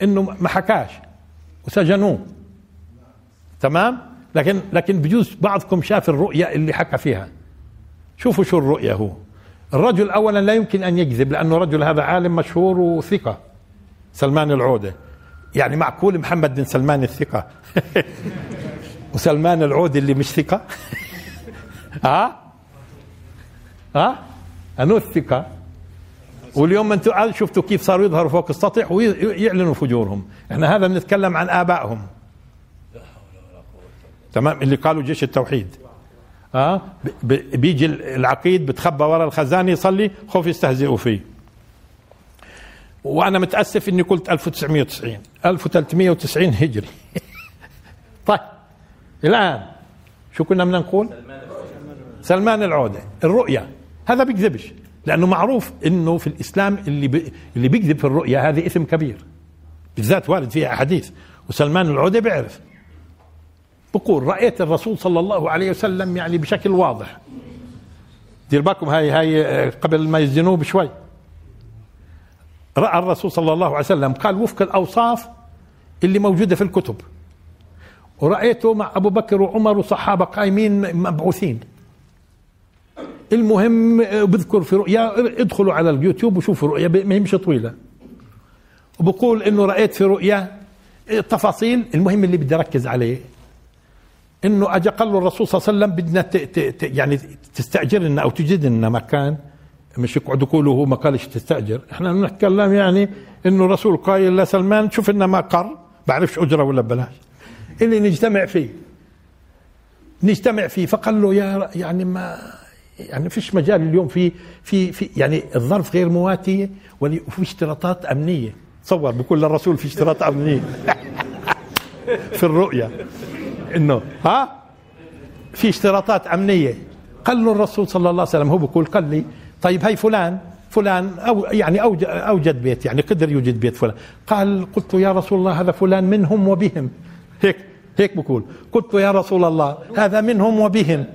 إنه ما حكاش وسجنوه. تمام؟ لكن لكن بجوز بعضكم شاف الرؤيا اللي حكى فيها. شوفوا شو الرؤيا هو. الرجل اولا لا يمكن أن يكذب لأنه رجل هذا عالم مشهور وثقة. سلمان العودة. يعني معقول محمد بن سلمان الثقة؟ وسلمان العوده اللي مش ثقة؟ ها ها أنو الثقة؟ واليوم أنتم شفتوا كيف صاروا يظهروا فوق السطح ويعلنوا فجورهم. إحنا هذا بنتكلم عن آبائهم. تمام؟ اللي قالوا جيش التوحيد. آه بيجي العقيد بتخبى ورا الخزانة يصلي خوف يستهزئوا فيه. وأنا متأسف إني قلت 1990 1390 هجري. طيب الآن شو كنا بدنا نقول؟ سلمان العودة. الرؤيا. هذا بيكذبش لأنه معروف إنه في الإسلام اللي بي اللي بيكذب في الرؤيا هذه إثم كبير. بالذات وارد فيها أحاديث. وسلمان العودة بيعرف. بقول رأيت الرسول صلى الله عليه وسلم يعني بشكل واضح. دير بالكم هاي هاي قبل ما يزنوه بشوي. رأى الرسول صلى الله عليه وسلم قال وفق الأوصاف اللي موجودة في الكتب. ورأيته مع أبو بكر وعمر وصحابة قايمين مبعوثين. المهم بذكر في رؤيا ادخلوا على اليوتيوب وشوفوا رؤيا ما هي مش طويلة. وبقول إنه رأيت في رؤيا تفاصيل المهم اللي بدي أركز عليه. إنه اجى قال له الرسول صلى الله عليه وسلم بدنا يعني تستاجر لنا أو تجد لنا مكان. مش يقعدوا يقولوا هو ما قالش تستأجر. إحنا بنتكلم يعني إنه الرسول قايل لسلمان شوف لنا مقر بعرفش أجرة ولا ببلاش اللي نجتمع فيه. نجتمع فيه. فقال له يا يعني ما يعني فيش مجال اليوم في في في يعني الظرف غير مواتيه وفي اشتراطات أمنية. تصور بقول للرسول في اشتراط امنيه في الرؤيا إنه. ها؟ في اشتراطات أمنية. قال له الرسول صلى الله عليه وسلم هو بيقول قال لي طيب هي فلان فلان أو يعني أوجد بيت يعني قدر يوجد بيت فلان. قال قلت يا رسول الله هذا فلان منهم وبهم. هيك هيك بقول قلت يا رسول الله هذا منهم وبهم.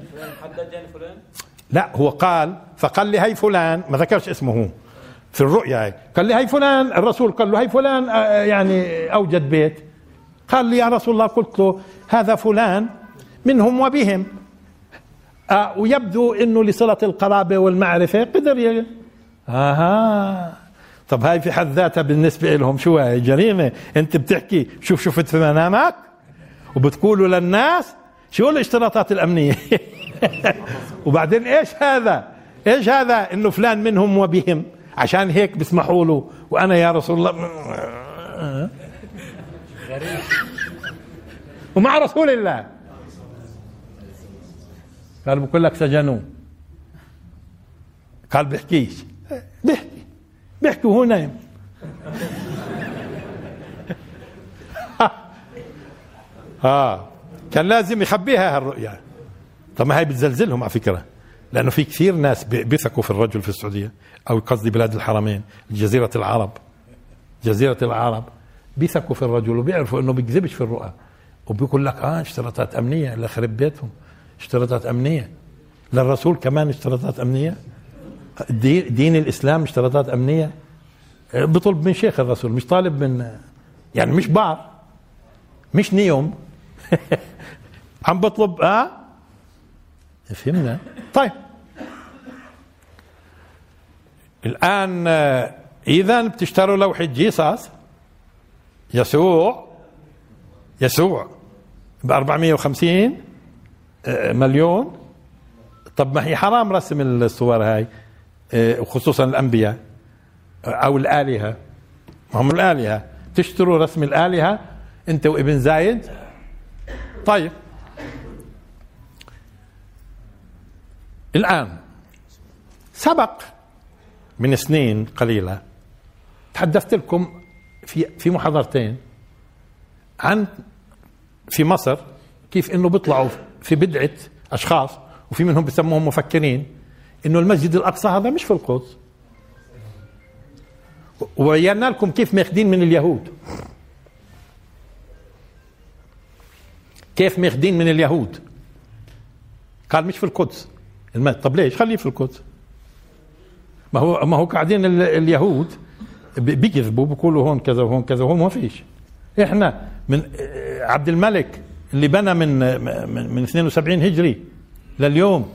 لا هو قال فقال لي هي فلان ما ذكرش اسمه هو. في الرؤيا هي قال لي هي فلان الرسول قال له هي فلان آه، يعني أوجد بيت. قال لي يا رسول الله قلت له هذا فلان منهم وبهم. آه ويبدو إنه لصلة القرابة والمعرفة قدر ي... آها. طب هاي في حد ذاتها بالنسبة لهم شو هاي؟ جريمة. أنت بتحكي شوف شفت في منامك وبتقولوا للناس شو الاشتراطات الأمنية؟ وبعدين إيش هذا؟ إيش هذا؟ إنه فلان منهم وبهم. عشان هيك بيسمحوا له. وأنا يا رسول الله. ومع رسول الله. قال بقول لك سجنوه قال بيحكيش. بيحكي. بيحكي وهو نايم. آه. كان لازم يخبيها هالرؤيا. طب ما هي بتزلزلهم على فكرة. لأنه في كثير ناس بيثقوا في الرجل في السعودية أو قصدي بلاد الحرمين. جزيرة العرب. جزيرة العرب. بيثقوا في الرجل وبيعرفوا إنه بيكذبش في الرؤى. وبيقول لك آه اشتراطات أمنية لخرب بيتهم. اشتراطات أمنية. للرسول كمان اشتراطات أمنية. دين, الإسلام اشتراطات أمنية. بطلب من شيخ الرسول مش طالب من يعني مش بار مش نيوم. عم بطلب آه فهمنا. طيب. الآن إذا بتشتروا لوحة جيساس يسوع. يسوع. ب 450 مليون. طب ما هي حرام رسم الصور هاي وخصوصا الأنبياء أو الآلهة. هم الآلهة. تشتروا رسم الآلهة أنت وابن زايد؟ طيب. الآن سبق من سنين قليلة تحدثت لكم في في محاضرتين عن في مصر كيف إنه بيطلعوا في بدعة أشخاص وفي منهم بسموهم مفكرين إنه المسجد الأقصى هذا مش في القدس. وبينا لكم كيف ماخذين من اليهود. كيف ماخذين من اليهود؟ قال مش في القدس. طب ليش؟ خليه في القدس. ما هو ما هو قاعدين اليهود بيكذبوا بيقولوا هون كذا وهون كذا وهون ما فيش. إحنا من عبد الملك اللي بنى من من, من 72 هجري لليوم.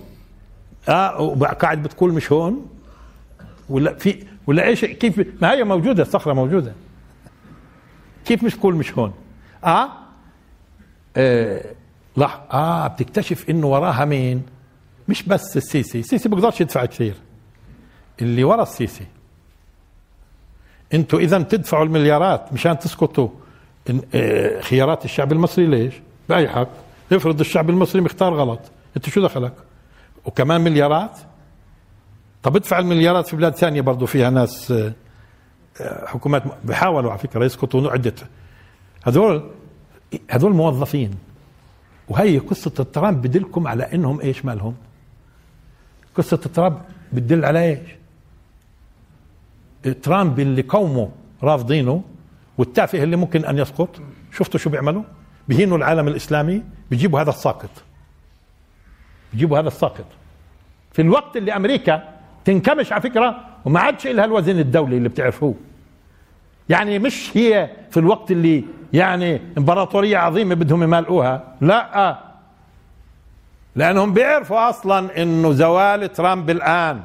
آه وقاعد بتقول مش هون؟ ولا في ولا إيش؟ كيف؟ ما هي موجودة الصخرة موجودة. كيف مش تقول مش هون؟ آه, آه لح آه بتكتشف إنه وراها مين؟ مش بس السيسي. السيسي بيقدرش يدفع كثير. اللي ورا السيسي. أنتوا إذا تدفعوا المليارات مشان تسقطوا خيارات الشعب المصري ليش؟ بأي حق. افرض الشعب المصري مختار غلط. أنت شو دخلك؟ وكمان مليارات؟ طب ادفع المليارات في بلاد ثانية برضه فيها ناس آه، آه، حكومات بيحاولوا على فكرة يسقطوا عدة. هذول هذول موظفين. وهي قصة ترامب بدلكم على إنهم إيش مالهم؟ قصة ترامب بتدل على إيش؟ ترامب اللي قومه رافضينه والتافه اللي ممكن أن يسقط. شفتوا شو بيعملوا؟ بيهينوا العالم الإسلامي بيجيبوا هذا الساقط. بيجيبوا هذا الساقط. في الوقت اللي أمريكا تنكمش على فكرة وما عادش لها الوزن الدولي اللي بتعرفوه. يعني مش هي في الوقت اللي يعني إمبراطورية عظيمة بدهم يمالئوها. لا. لأنهم بيعرفوا أصلا إنه زوال ترامب الآن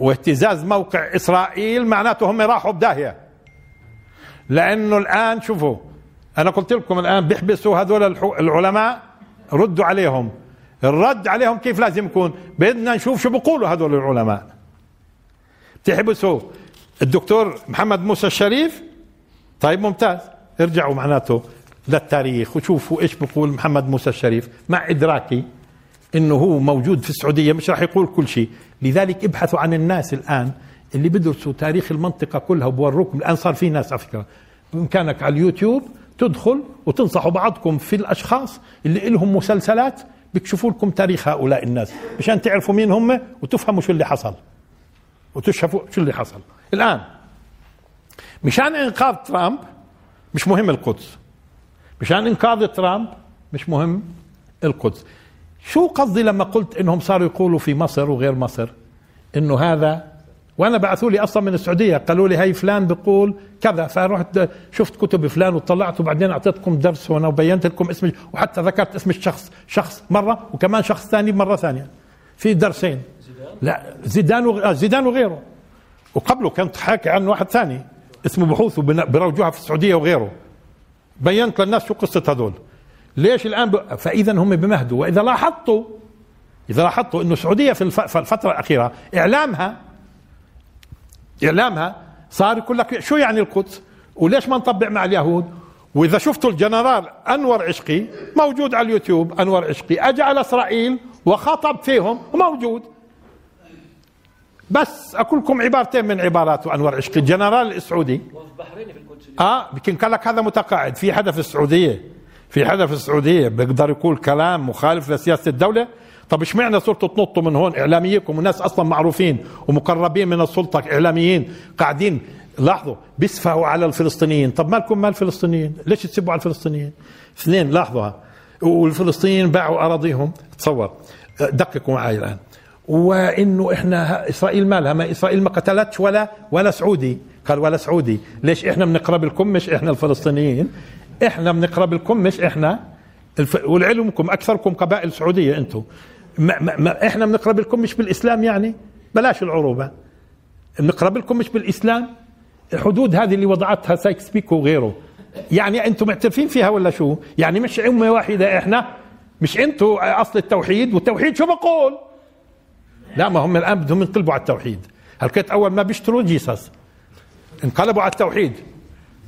واهتزاز موقع إسرائيل معناته هم راحوا بداهية. لأنه الآن شوفوا أنا قلت لكم الآن بيحبسوا هذول العلماء ردوا عليهم. الرد عليهم كيف لازم يكون؟ بدنا نشوف شو بيقولوا هذول العلماء. تحبسوا الدكتور محمد موسى الشريف؟ طيب ممتاز. ارجعوا معناته للتاريخ وشوفوا إيش بيقول محمد موسى الشريف. مع إدراكي إنه هو موجود في السعودية مش راح يقول كل شيء. لذلك ابحثوا عن الناس الآن اللي بدرسوا تاريخ المنطقة كلها وبوروكم الآن صار في ناس على فكرة. بإمكانك على اليوتيوب تدخل وتنصحوا بعضكم في الأشخاص اللي لهم مسلسلات بيكشفوا لكم تاريخ هؤلاء الناس مشان تعرفوا مين هم وتفهموا شو اللي حصل وتشوفوا شو اللي حصل. الآن مشان إنقاذ ترامب مش مهم القدس. مشان إنقاذ ترامب مش مهم القدس. شو قصدي لما قلت إنهم صاروا يقولوا في مصر وغير مصر؟ إنه هذا وأنا بعثوا لي أصلا من السعودية. قالوا لي هاي فلان بيقول كذا. فرحت شفت كتب فلان وطلعت وبعدين أعطيتكم درس هنا وبينت لكم اسم وحتى ذكرت اسم الشخص شخص مرة وكمان شخص ثاني مرة ثانية. في درسين. لا زيدان. آه، زيدان وغيره. وقبله كنت حاكي عن واحد ثاني اسمه بحوث بروجوها في السعودية وغيره. بينت للناس شو قصة هذول. ليش الآن ب... فاذا هم بمهدوا. وإذا لاحظتوا إذا لاحظتوا إنه السعودية. في الفترة الأخيرة إعلامها إعلامها صار يقول لك شو يعني القدس؟ وليش ما نطبع مع اليهود؟ وإذا شفتوا الجنرال أنور عشقي موجود على اليوتيوب أنور عشقي أجى على إسرائيل وخطب فيهم وموجود. بس أقول لكم عبارتين من عباراته أنور عشقي. الجنرال السعودي آه يمكن قال لك هذا متقاعد. في حدا في السعودية في حدا في السعودية بيقدر يقول كلام مخالف لسياسة الدولة. طب اشمعنى صرتوا تنطوا من هون إعلاميكم وناس أصلا معروفين ومقربين من السلطة إعلاميين قاعدين؟ لاحظوا بيسفهوا على الفلسطينيين. طب مالكم مال الفلسطينيين؟ ليش تسبوا على الفلسطينيين؟ اثنين لاحظوها. والفلسطينيين باعوا أراضيهم. تصور دققوا معي الآن. وإنه إحنا إسرائيل مالها ما إسرائيل ما قتلتش ولا ولا سعودي. قال ولا سعودي. ليش إحنا بنقرب لكم مش إحنا الفلسطينيين؟ إحنا بنقرب لكم مش إحنا الف... ولعلمكم أكثركم قبائل سعودية أنتم. ما ما ما إحنا بنقرب لكم مش بالإسلام يعني؟ بلاش العروبة. بنقرب لكم مش بالإسلام؟ الحدود هذه اللي وضعتها سايكس بيكو وغيره. يعني أنتم معترفين فيها ولا شو؟ يعني مش أمة واحدة إحنا؟ مش أنتم أصل التوحيد؟ والتوحيد شو بقول؟ لا ما هم الآن بدهم ينقلبوا على التوحيد. هلكت أول ما بيشتروا جيسس؟ انقلبوا على التوحيد.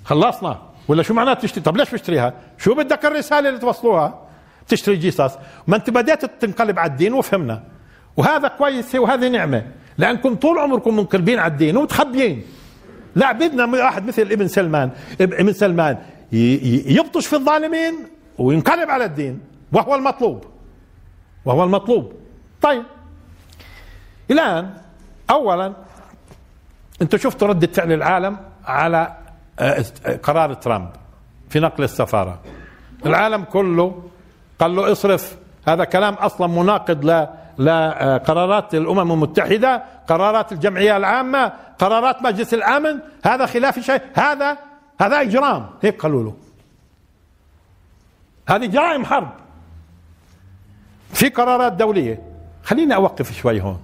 خلصنا. ولا شو معناته تشتري؟ طب ليش بشتريها شو بدك الرسالة اللي توصلوها؟ تشتري جيسس ما انت بديت تنقلب على الدين وفهمنا. وهذا كويس وهذه نعمة. لأنكم طول عمركم منقلبين على الدين ومتخبيين. لا بدنا واحد مثل ابن سلمان. ابن سلمان يبطش في الظالمين وينقلب على الدين. وهو المطلوب. وهو المطلوب. طيب. الآن اولا أنتم شفتوا ردة فعل العالم على آه، قرار ترامب في نقل السفارة. العالم كله قال له اصرف. هذا كلام أصلا مناقض ل لقرارات الأمم المتحدة قرارات الجمعية العامة قرارات مجلس الأمن. هذا خلاف شيء. هذا هذا إجرام. هيك قالوا له. هذه جرائم حرب. في قرارات دولية. خليني أوقف شوي هون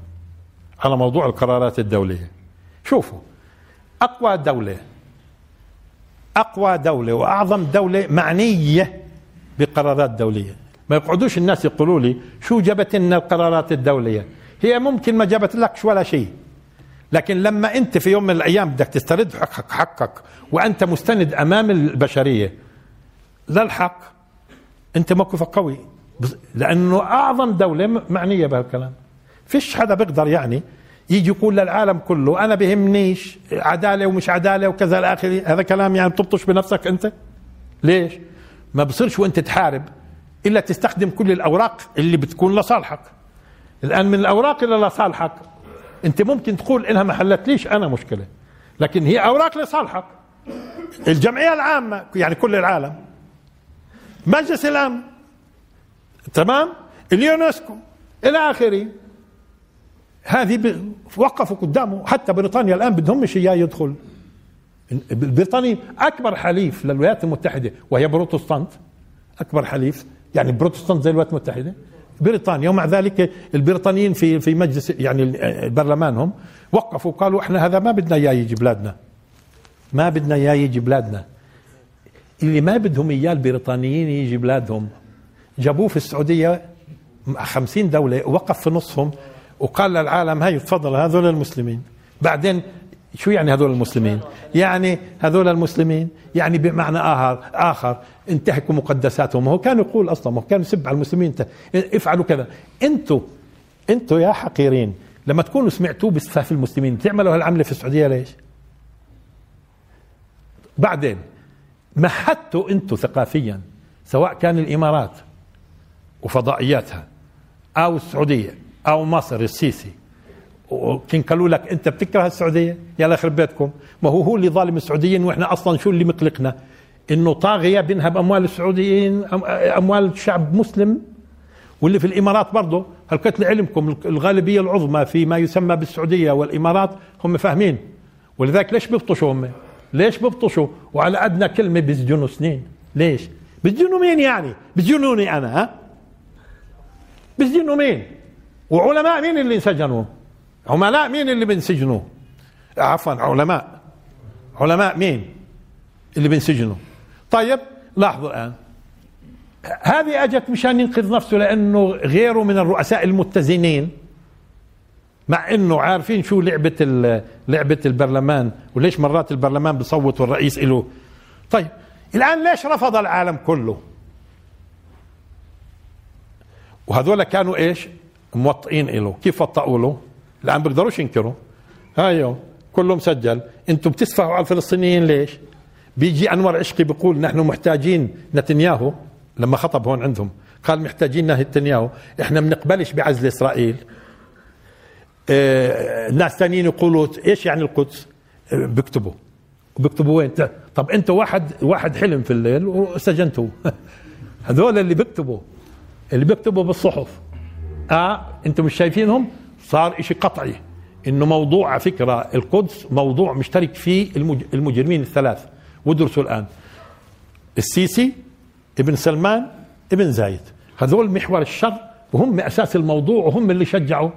على موضوع القرارات الدولية. شوفوا أقوى دولة أقوى دولة وأعظم دولة معنية بقرارات دولية. ما يقعدوش الناس يقولوا لي شو جابت لنا القرارات الدولية؟ هي ممكن ما جابت لكش ولا شيء. لكن لما أنت في يوم من الأيام بدك تسترد حقك حقك وأنت مستند أمام البشرية للحق أنت موقفك قوي. لأنه أعظم دولة معنية بهالكلام. فيش حدا بيقدر يعني يجي يقول للعالم كله أنا بهمنيش عدالة ومش عدالة وكذا الآخر هذا كلام يعني بتبطش بنفسك أنت؟ ليش؟ ما بصيرش وأنت تحارب. إلا تستخدم كل الأوراق اللي بتكون لصالحك. الآن من الأوراق اللي لصالحك. أنت ممكن تقول انها ما حلتليش أنا مشكلة لكن هي أوراق لصالحك. الجمعية العامة يعني كل العالم. مجلس الأمن. تمام؟ اليونسكو. إلى آخره. هذه وقفوا قدامه. حتى بريطانيا الآن بدهمش إياه يدخل. بريطانيا أكبر حليف للولايات المتحدة وهي بروتستانت. أكبر حليف. يعني بروتستانت زي الولايات المتحدة. بريطانيا ومع ذلك البريطانيين في في مجلس يعني برلمانهم وقفوا قالوا إحنا هذا ما بدنا إياه يجي بلادنا. ما بدنا إياه يجي بلادنا. اللي ما بدهم إياه البريطانيين يجي بلادهم. جابوه في السعودية خمسين دولة وقف في نصهم وقال للعالم هاي تفضل هذول المسلمين. بعدين شو يعني هذول المسلمين؟ يعني هذول المسلمين يعني بمعنى آخر آخر انتهكوا مقدساتهم. هو كان يقول أصلا هو كان يسب على المسلمين افعلوا كذا. أنتوا أنتوا يا حقيرين لما تكونوا سمعتوه باسفاف المسلمين تعملوا هالعملة في السعودية ليش؟ بعدين مهدتوا أنتوا ثقافيا سواء كان الإمارات وفضائياتها أو السعودية أو مصر السيسي. وكان قالوا لك أنت بتكره السعودية يلا يخرب بيتكم ما هو هو اللي ظالم السعوديين وإحنا أصلا شو اللي مقلقنا إنه طاغية بينهب أموال السعوديين أموال شعب مسلم واللي في الإمارات برضه هلكت لعلمكم الغالبية العظمى في ما يسمى بالسعودية والإمارات هم فاهمين ولذلك ليش بيبطشوا هم؟ ليش بيبطشوا؟ وعلى أدنى كلمة بيسجنوا سنين ليش؟ بيسجنوا مين يعني؟ بيسجنوني أنا ها؟ بيسجنوا مين؟ وعلماء مين اللي انسجنوا؟ عملاء مين اللي بينسجنوا؟ عفوا علماء. علماء مين اللي بينسجنوا؟ طيب لاحظوا الآن. هذه أجت مشان ينقذ نفسه لأنه غيره من الرؤساء المتزنين مع إنه عارفين شو لعبة لعبة البرلمان وليش مرات البرلمان بصوت والرئيس له طيب الآن ليش رفض العالم كله؟ وهذول كانوا إيش؟ موطئين له كيف وطئوا له؟ الان بيقدروش ينكروا. هايو كله مسجل أنتم بتسفهوا على الفلسطينيين ليش؟ بيجي انور عشقي بيقول نحن محتاجين نتنياهو لما خطب هون عندهم قال محتاجين نتنياهو. إحنا بنقبلش بعزل اسرائيل. آه ناس ثانيين يقولوا إيش يعني القدس؟ آه بيكتبوا. بيكتبوا وين؟ طب انت واحد واحد حلم في الليل وسجنته هذول اللي بيكتبوا اللي بيكتبوا بالصحف. آه أنتم مش شايفينهم؟ صار إشي قطعي. إنه موضوع على فكرة القدس موضوع مشترك فيه المجرمين الثلاث. وادرسوا الآن. السيسي ابن سلمان ابن زايد. هذول محور الشر وهم أساس الموضوع وهم اللي شجعوا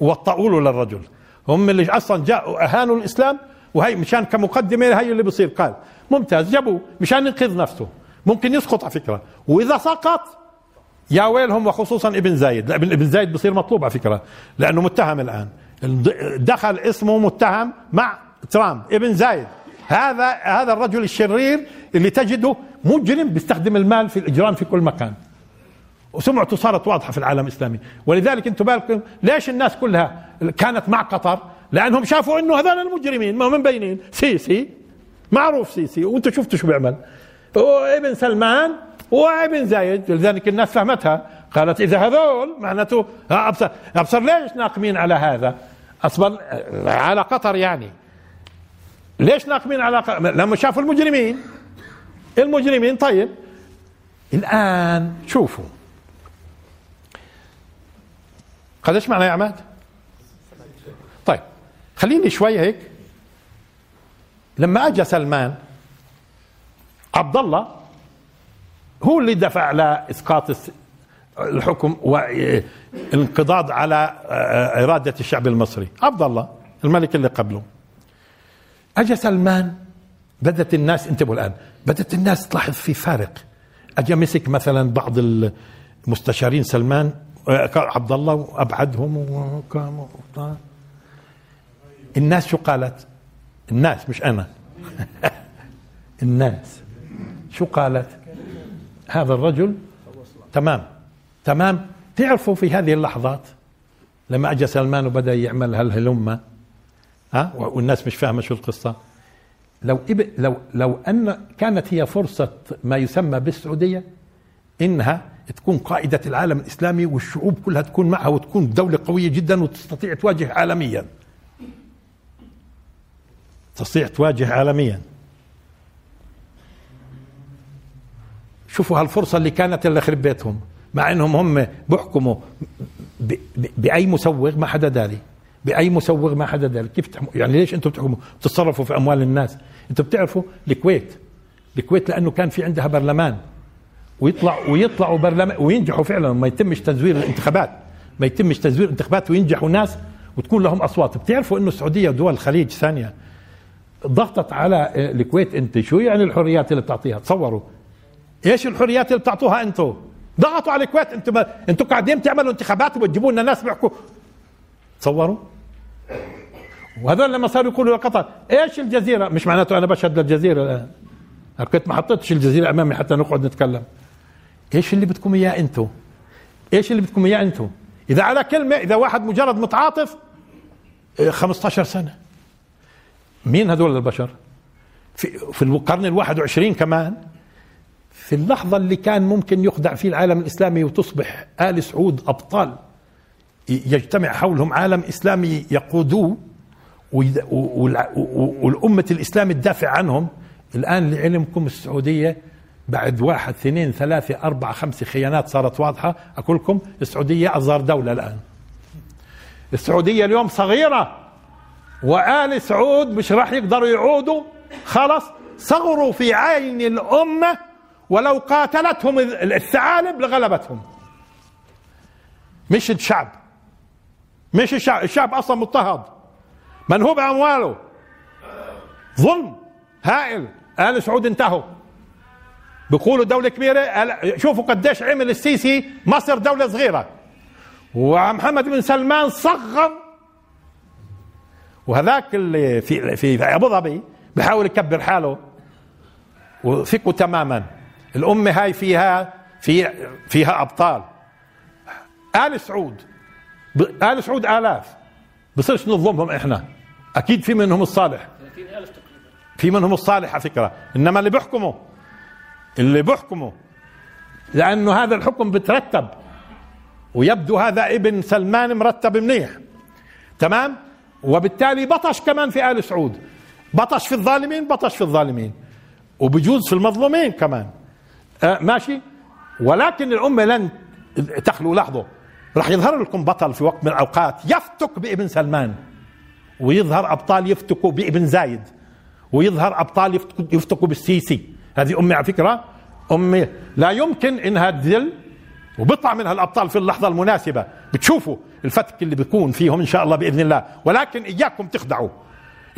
ووطئوا له للرجل. هم اللي أصلا جاءوا أهانوا الإسلام وهي مشان كمقدمة هي اللي بصير. قال ممتاز جابوه مشان ينقذ نفسه. ممكن يسقط على فكرة. وإذا سقط يا ويلهم وخصوصا ابن زايد. ابن ابن زايد بصير مطلوب على فكرة لأنه متهم الآن. دخل اسمه متهم مع ترامب ابن زايد. هذا هذا الرجل الشرير اللي تجده مجرم بيستخدم المال في الإجرام في كل مكان. وسمعته صارت واضحة في العالم الإسلامي. ولذلك أنتم بالكم ليش الناس كلها كانت مع قطر؟ لأنهم شافوا إنه هذول المجرمين ما هم مبينين سيسي معروف سيسي وأنتم شفتوا شو بيعمل. وابن سلمان وابن زايد لذلك الناس فهمتها. قالت إذا هذول معناته أبصر أبصر ليش ناقمين على هذا؟ أصبر على قطر يعني. ليش ناقمين على قطر لما شافوا المجرمين. المجرمين طيب. الآن شوفوا. قديش معنا يا عماد؟ طيب خليني شوي هيك. لما اجى سلمان عبد الله هو اللي دفع لإسقاط الحكم والانقضاض على إرادة الشعب المصري. عبد الله الملك اللي قبله. اجى سلمان بدت الناس انتبهوا الآن بدت الناس تلاحظ في فارق. اجى مسك مثلا بعض المستشارين سلمان عبد الله وابعدهم الناس شو قالت؟ الناس مش أنا. الناس. شو قالت؟ هذا الرجل تمام. تمام. تعرفوا في هذه اللحظات لما أجى سلمان وبدأ يعمل هالهلمة ها؟ والناس مش فاهمة شو القصة. لو. لو لو أن كانت هي فرصة ما يسمى بالسعودية إنها تكون قائدة العالم الإسلامي والشعوب كلها تكون معها وتكون دولة قوية جدا وتستطيع تواجه عالميا. تستطيع تواجه عالميا. شوفوا هالفرصة اللي كانت اللي خرب بيتهم مع إنهم هم بيحكموا بأي مسوغ ما حدا داري بأي مسوغ ما حدا داري. كيف يعني ليش أنتم بتحكموا؟ بتتصرفوا في أموال الناس. أنتم بتعرفوا الكويت الكويت لأنه كان في عندها برلمان. ويطلع ويطلعوا برلمان وينجحوا فعلا. ما يتمش تزوير الانتخابات ما يتمش تزوير الانتخابات وينجحوا ناس وتكون لهم أصوات. بتعرفوا إنه السعودية ودول الخليج ثانية ضغطت على الكويت أنت شو يعني الحريات اللي بتعطيها؟ تصوروا. إيش الحريات اللي بتعطوها أنتم ضغطوا على الكويت أنتم أنتم قاعدين تعملوا انتخابات وبتجيبوا لنا ناس بيحكوا. تصوروا؟ وهذول لما صاروا يقولوا لقطر إيش الجزيرة؟ مش معناته أنا بشهد للجزيرة الآن. كنت ما حطيتش الجزيرة أمامي حتى نقعد نتكلم. إيش اللي بدكم إياه أنتم إيش اللي بدكم إياه أنتم إذا على كلمة إذا واحد مجرد متعاطف 15 سنة. مين هذول البشر؟ في في القرن الواحد وعشرين كمان. في اللحظة اللي كان ممكن يخدع فيه العالم الإسلامي وتصبح آل سعود أبطال يجتمع حولهم عالم إسلامي يقودوه والأمة الإسلام تدافع عنهم. الآن لعلمكم السعودية بعد واحد اثنين ثلاثة أربعة خمسة خيانات صارت واضحة. أقول لكم السعودية أصغر دولة الآن. السعودية اليوم صغيرة وآل سعود مش راح يقدروا يعودوا. خلص صغروا في عين الأمة ولو قاتلتهم الثعالب لغلبتهم. مش الشعب. مش الشعب. الشعب أصلا مضطهد. منهوب أمواله ظلم هائل. آل سعود انتهوا. بيقولوا دولة كبيرة. شوفوا قديش عمل السيسي مصر دولة صغيرة. ومحمد بن سلمان صغر. وهذاك اللي في في أبو ظبي بحاول يكبر حاله. وثقوا تماما. الأمة هاي فيها في فيها أبطال. آل سعود آل سعود آلاف. بصيرش نظلمهم إحنا؟ أكيد في منهم الصالح. في منهم الصالح على فكرة. إنما اللي بيحكموا اللي بيحكموا. لأنه هذا الحكم بترتب. ويبدو هذا ابن سلمان مرتب منيح. تمام؟ وبالتالي بطش كمان في آل سعود. بطش في الظالمين بطش في الظالمين. وبجوز في المظلومين كمان. ماشي. ولكن الأمة لن تخلو لحظة راح يظهر لكم بطل في وقت من الأوقات يفتك بابن سلمان ويظهر أبطال يفتكوا بابن زايد ويظهر أبطال يفتكوا بالسيسي. هذه أمي على فكرة أمي لا يمكن إنها تذل وبيطلع منها الأبطال في اللحظة المناسبة. بتشوفوا الفتك اللي بيكون فيهم إن شاء الله بإذن الله. ولكن إياكم تخدعوا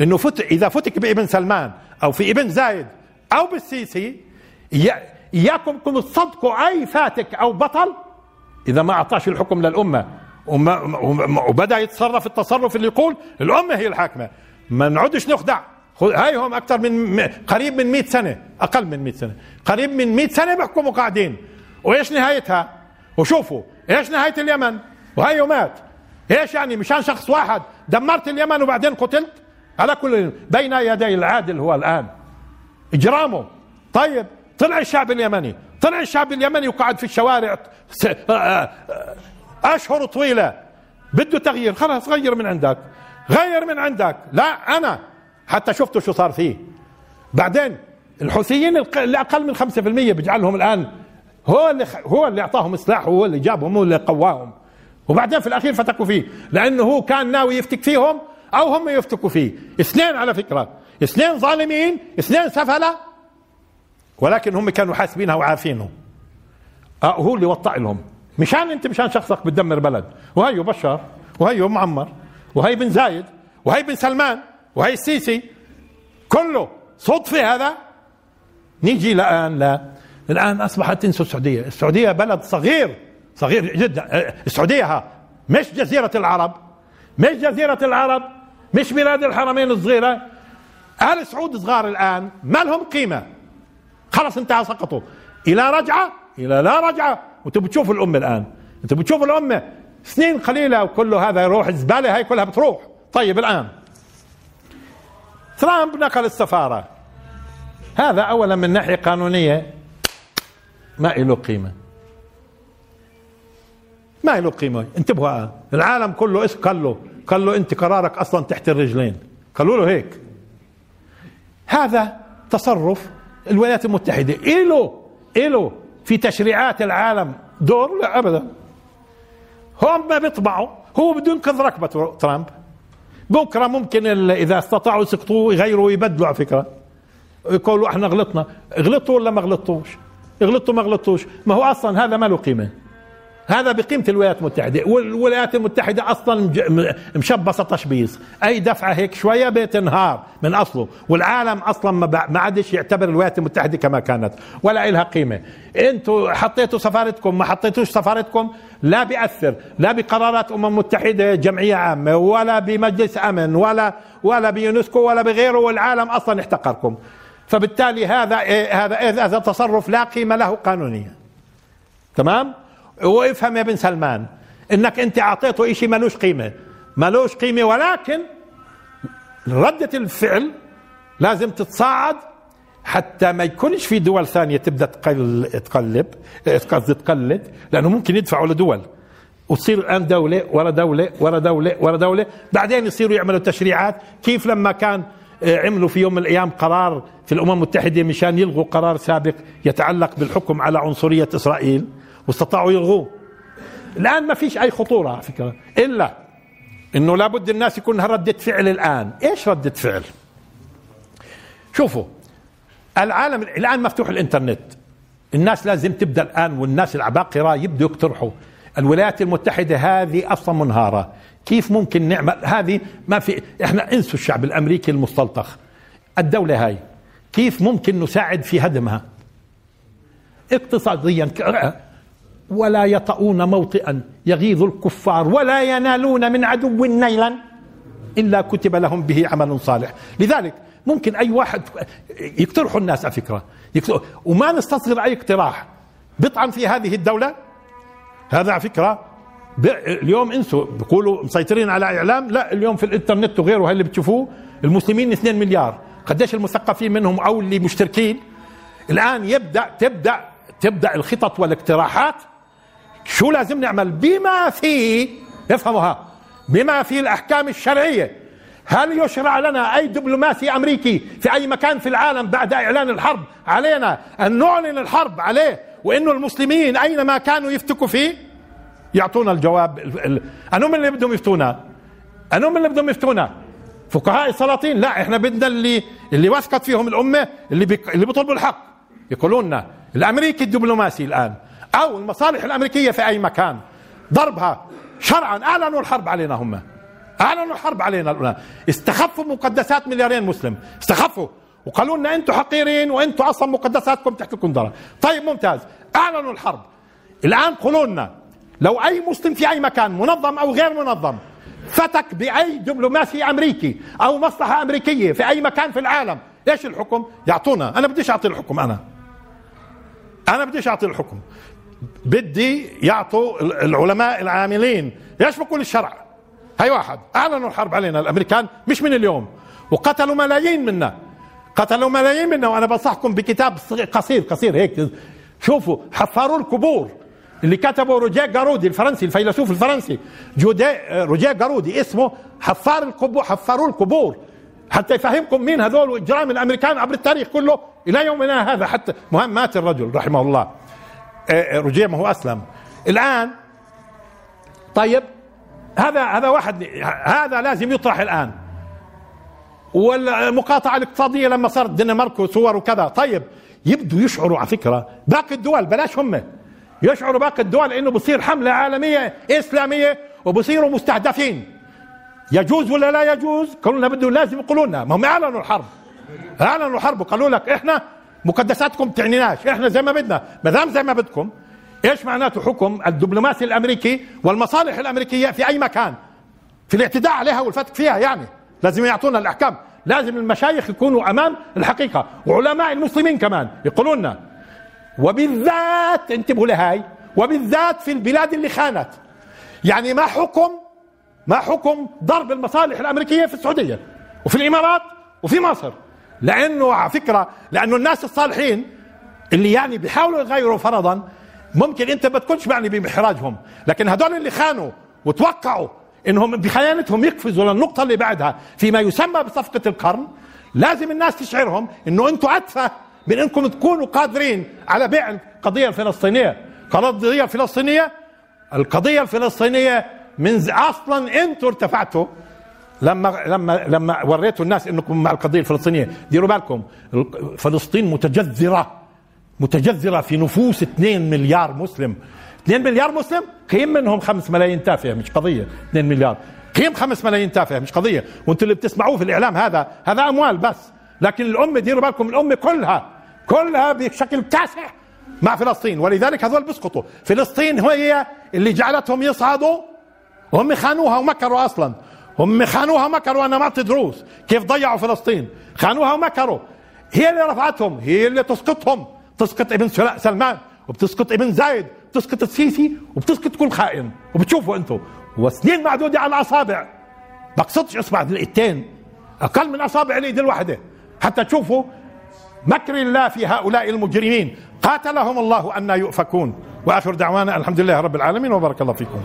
إنه فت إذا فتك بابن سلمان أو في ابن زايد أو بالسيسي إياكم تصدقوا أي فاتك أو بطل. إذا ما أعطاش الحكم للأمة. وبدأ يتصرف التصرف اللي يقول الأمة هي الحاكمة. ما نعودش نخدع. هاي هم أكثر من قريب من 100 سنة. أقل من 100 سنة. قريب من 100 سنة بيحكموا قاعدين. وإيش نهايتها؟ وشوفوا إيش نهاية اليمن؟ وهي مات إيش يعني؟ مشان شخص واحد. دمرت اليمن وبعدين قتلت؟ على كل بين يدي العادل هو الآن. إجرامه. طيب. طلع الشعب اليمني طلع الشعب اليمني وقعد في الشوارع آه، آه، أشهر طويلة. بده تغيير خلاص غير من عندك غير من عندك. لا أنا حتى شفتوا شو صار فيه. بعدين الحوثيين اللي أقل من 5% بيجعلهم الآن هو اللي هو اللي أعطاهم سلاح وهو اللي جابهم هو اللي قواهم. وبعدين في الأخير فتكوا فيه لأنه هو كان ناوي يفتك فيهم أو هم يفتكوا فيه. اثنين على فكرة اثنين ظالمين اثنين سفلة. ولكن هم كانوا حاسبينها وعارفينه. آه هو اللي وطع لهم. مشان أنت مشان شخصك بتدمر بلد. وهيو بشار وهيو معمر وهي بن زايد وهي بن سلمان وهي السيسي. كله صدفة هذا. نيجي الآن لا الآن أصبحت تنسوا السعودية. السعودية بلد صغير صغير جدا. السعودية ها مش جزيرة العرب. مش جزيرة العرب مش بلاد الحرمين الصغيرة. آل سعود صغار الآن ما لهم قيمة. خلص انتهى سقطوا إلى رجعة؟ إلى لا رجعة. وأنتم بتشوفوا الأمة الآن. أنتم بتشوفوا الأمة. سنين قليلة وكله هذا يروح الزبالة هاي كلها بتروح. طيب الآن. ترامب نقل السفارة. هذا اولا من ناحية قانونية. ما له قيمة. ما له قيمة. انتبهوا العالم كله إيش قال له قال له أنت قرارك أصلا تحت الرجلين. قالوا له هيك. هذا تصرف الولايات المتحدة. إله إله في تشريعات العالم دور؟ لا أبدا. هم ما بيطبعوا. هو بده ينقذ ركبة ترامب. بكرة ممكن إذا استطاعوا يسقطوه يغيروا ويبدلوا على فكرة. يقولوا إحنا غلطنا. غلطوا ولا ما غلطوش؟ غلطوا ما غلطوش. ما هو أصلا هذا ما له قيمة. هذا بقيمة الولايات المتحدة. والولايات المتحدة أصلا مشبصة تشبيص. أي دفعة هيك شوية بتنهار من أصله. والعالم أصلا ما عادش يعتبر الولايات المتحدة كما كانت ولا إلها قيمة. أنتوا حطيتوا سفارتكم ما حطيتوش سفارتكم لا بيأثر لا بقرارات أمم متحدة جمعية عامة ولا بمجلس أمن ولا ولا بيونسكو ولا بغيره. والعالم أصلا احتقركم. فبالتالي هذا إيه هذا إيه هذا تصرف لا قيمة له قانونيا. تمام؟ وافهم يا ابن سلمان إنك أنت أعطيته إشي ملوش قيمة. ملوش قيمة ولكن ردة الفعل لازم تتصاعد حتى ما يكونش في دول ثانية تبدأ تقلب قصدي تقلد لأنه ممكن يدفعوا لدول. وتصير الآن دولة ورا دولة ورا دولة ورا دولة. بعدين يصيروا يعملوا تشريعات. كيف لما كان آه، عملوا في يوم من الأيام قرار في الأمم المتحدة مشان يلغوا قرار سابق يتعلق بالحكم على عنصرية إسرائيل؟ واستطاعوا يلغوه. الآن ما فيش أي خطورة على فكرة إلا إنه لابد الناس يكون لها ردة فعل الآن. إيش ردة فعل؟ شوفوا العالم الآن مفتوح الإنترنت. الناس لازم تبدأ الآن والناس العباقرة يبدوا يقترحوا. الولايات المتحدة هذه أصلا منهارة. كيف ممكن نعمل؟ هذه ما في إحنا انسوا الشعب الأمريكي المستلطخ. الدولة هاي كيف ممكن نساعد في هدمها؟ اقتصاديا ولا يطؤون موطئا. يغيظ الكفار ولا ينالون من عدو نيلا إلا كتب لهم به عمل صالح. لذلك ممكن أي واحد يقترحوا الناس على فكرة. وما نستصغر أي اقتراح. بطعن في هذه الدولة؟ هذا على فكرة. اليوم انسوا. بيقولوا مسيطرين على إعلام. لا اليوم في الإنترنت وغيره. اللي بتشوفوه؟ المسلمين 2 مليار. قديش المثقفين منهم أو اللي مشتركين؟ الآن يبدا تبدا تبدأ الخطط والاقتراحات شو لازم نعمل؟ بما في افهموها. بما في الأحكام الشرعية. هل يشرع لنا أي دبلوماسي أمريكي في أي مكان في العالم بعد إعلان الحرب علينا أن نعلن الحرب عليه وانه المسلمين أينما كانوا يفتكوا فيه؟ يعطونا الجواب. من اللي بدهم يفتونا؟ من اللي بدهم يفتونا؟ فقهاء السلاطين؟ لا إحنا بدنا اللي اللي وثقت فيهم الأمة اللي اللي بيطلبوا الحق. يقولون لنا الأمريكي الدبلوماسي الآن. أو المصالح الأمريكية في أي مكان. ضربها. شرعا. اعلنوا الحرب علينا هم. اعلنوا الحرب علينا. الان استخفوا مقدسات مليارين مسلم. استخفوا. وقالوا لنا أنتم حقيرين وأنتم أصلا مقدساتكم تحت الكندره طيب ممتاز. اعلنوا الحرب الآن قولوا لنا لو أي مسلم في أي مكان منظم أو غير منظم فتك بأي دبلوماسي أمريكي أو مصلحة أمريكية في أي مكان في العالم إيش الحكم؟ يعطونا. أنا بديش أعطي الحكم أنا. أنا بديش أعطي الحكم. بدي يعطوا العلماء العاملين إيش بقول الشرع هي واحد. أعلنوا الحرب علينا الأمريكان مش من اليوم. وقتلوا ملايين منا. قتلوا ملايين منا وأنا بنصحكم بكتاب قصير قصير هيك. شوفوا حفروا القبور اللي كتبه روجيه جارودي الفرنسي الفيلسوف الفرنسي. روجيه جارودي اسمه حفار القبور حفروا القبور. حتى يفهمكم مين هذول اجرام الأمريكان عبر التاريخ كله إلى يومنا هذا. حتى مهم مات الرجل رحمه الله. آه، آه، روجيه ما هو أسلم. الآن طيب هذا هذا واحد هذا لازم يطرح الآن. والمقاطعة الاقتصادية لما صارت الدنمارك وصور وكذا طيب يبدوا يشعروا على فكرة باقي الدول بلاش هم. يشعروا باقي الدول إنه بصير حملة عالمية إسلامية وبصيروا مستهدفين. يجوز ولا لا يجوز؟ قالوا لنا بده لازم يقولوا لنا. ما هم اعلنوا الحرب. اعلنوا الحرب وقالوا لك إحنا مقدساتكم تعنيناش. إحنا زي ما بدنا. ما دام زي ما بدكم إيش معناته حكم الدبلوماسي الأمريكي والمصالح الأمريكية في أي مكان؟ في الاعتداء عليها والفتك فيها يعني. لازم يعطونا الأحكام. لازم المشايخ يكونوا أمام الحقيقة. وعلماء المسلمين كمان يقولون. لنا وبالذات انتبهوا لهاي وبالذات في البلاد اللي خانت. يعني ما حكم ما حكم ضرب المصالح الأمريكية في السعودية وفي الإمارات وفي مصر. لأنه على فكرة لأنه الناس الصالحين اللي يعني بيحاولوا يغيروا فرضا ممكن أنت ما تكونش معني باحراجهم لكن هدول اللي خانوا وتوقعوا إنهم بخيانتهم يقفزوا للنقطة اللي بعدها فيما يسمى بصفقة القرن لازم الناس تشعرهم إنه أنتم أتفه من إنكم تكونوا قادرين على بيع القضية الفلسطينية. القضية الفلسطينية القضية الفلسطينية من أصلا أنتم ارتفعتوا. لما لما لما وريتوا الناس انكم مع القضية الفلسطينية ديروا بالكم فلسطين متجذرة متجذرة في نفوس 2 مليار مسلم. 2 مليار مسلم؟ قيم منهم 5 ملايين تافهة مش قضية. 2 مليار. قيم 5 ملايين تافهة مش قضية. وأنتم اللي بتسمعوه في الإعلام هذا هذا أموال بس. لكن الأمة ديروا بالكم الأمة كلها كلها بشكل كاسح مع فلسطين. ولذلك هذول بيسقطوا فلسطين هي اللي جعلتهم يصعدوا وهم خانوها ومكروا أصلا. هم خانوها ومكروا أنا ما أعطي دروس. كيف ضيعوا فلسطين؟ خانوها ومكروا هي اللي رفعتهم هي اللي تسقطهم. تسقط ابن سلمان وبتسقط ابن زايد بتسقط السيسي وبتسقط كل خائن. وبتشوفوا أنتم وسنين معدودة على الأصابع. بقصدش أصبع الايدين أقل من أصابع الإيد الواحدة. حتى تشوفوا مكر الله في هؤلاء المجرمين. قاتلهم الله أن يؤفكون. وآخر دعوانا الحمد لله رب العالمين وبارك الله فيكم.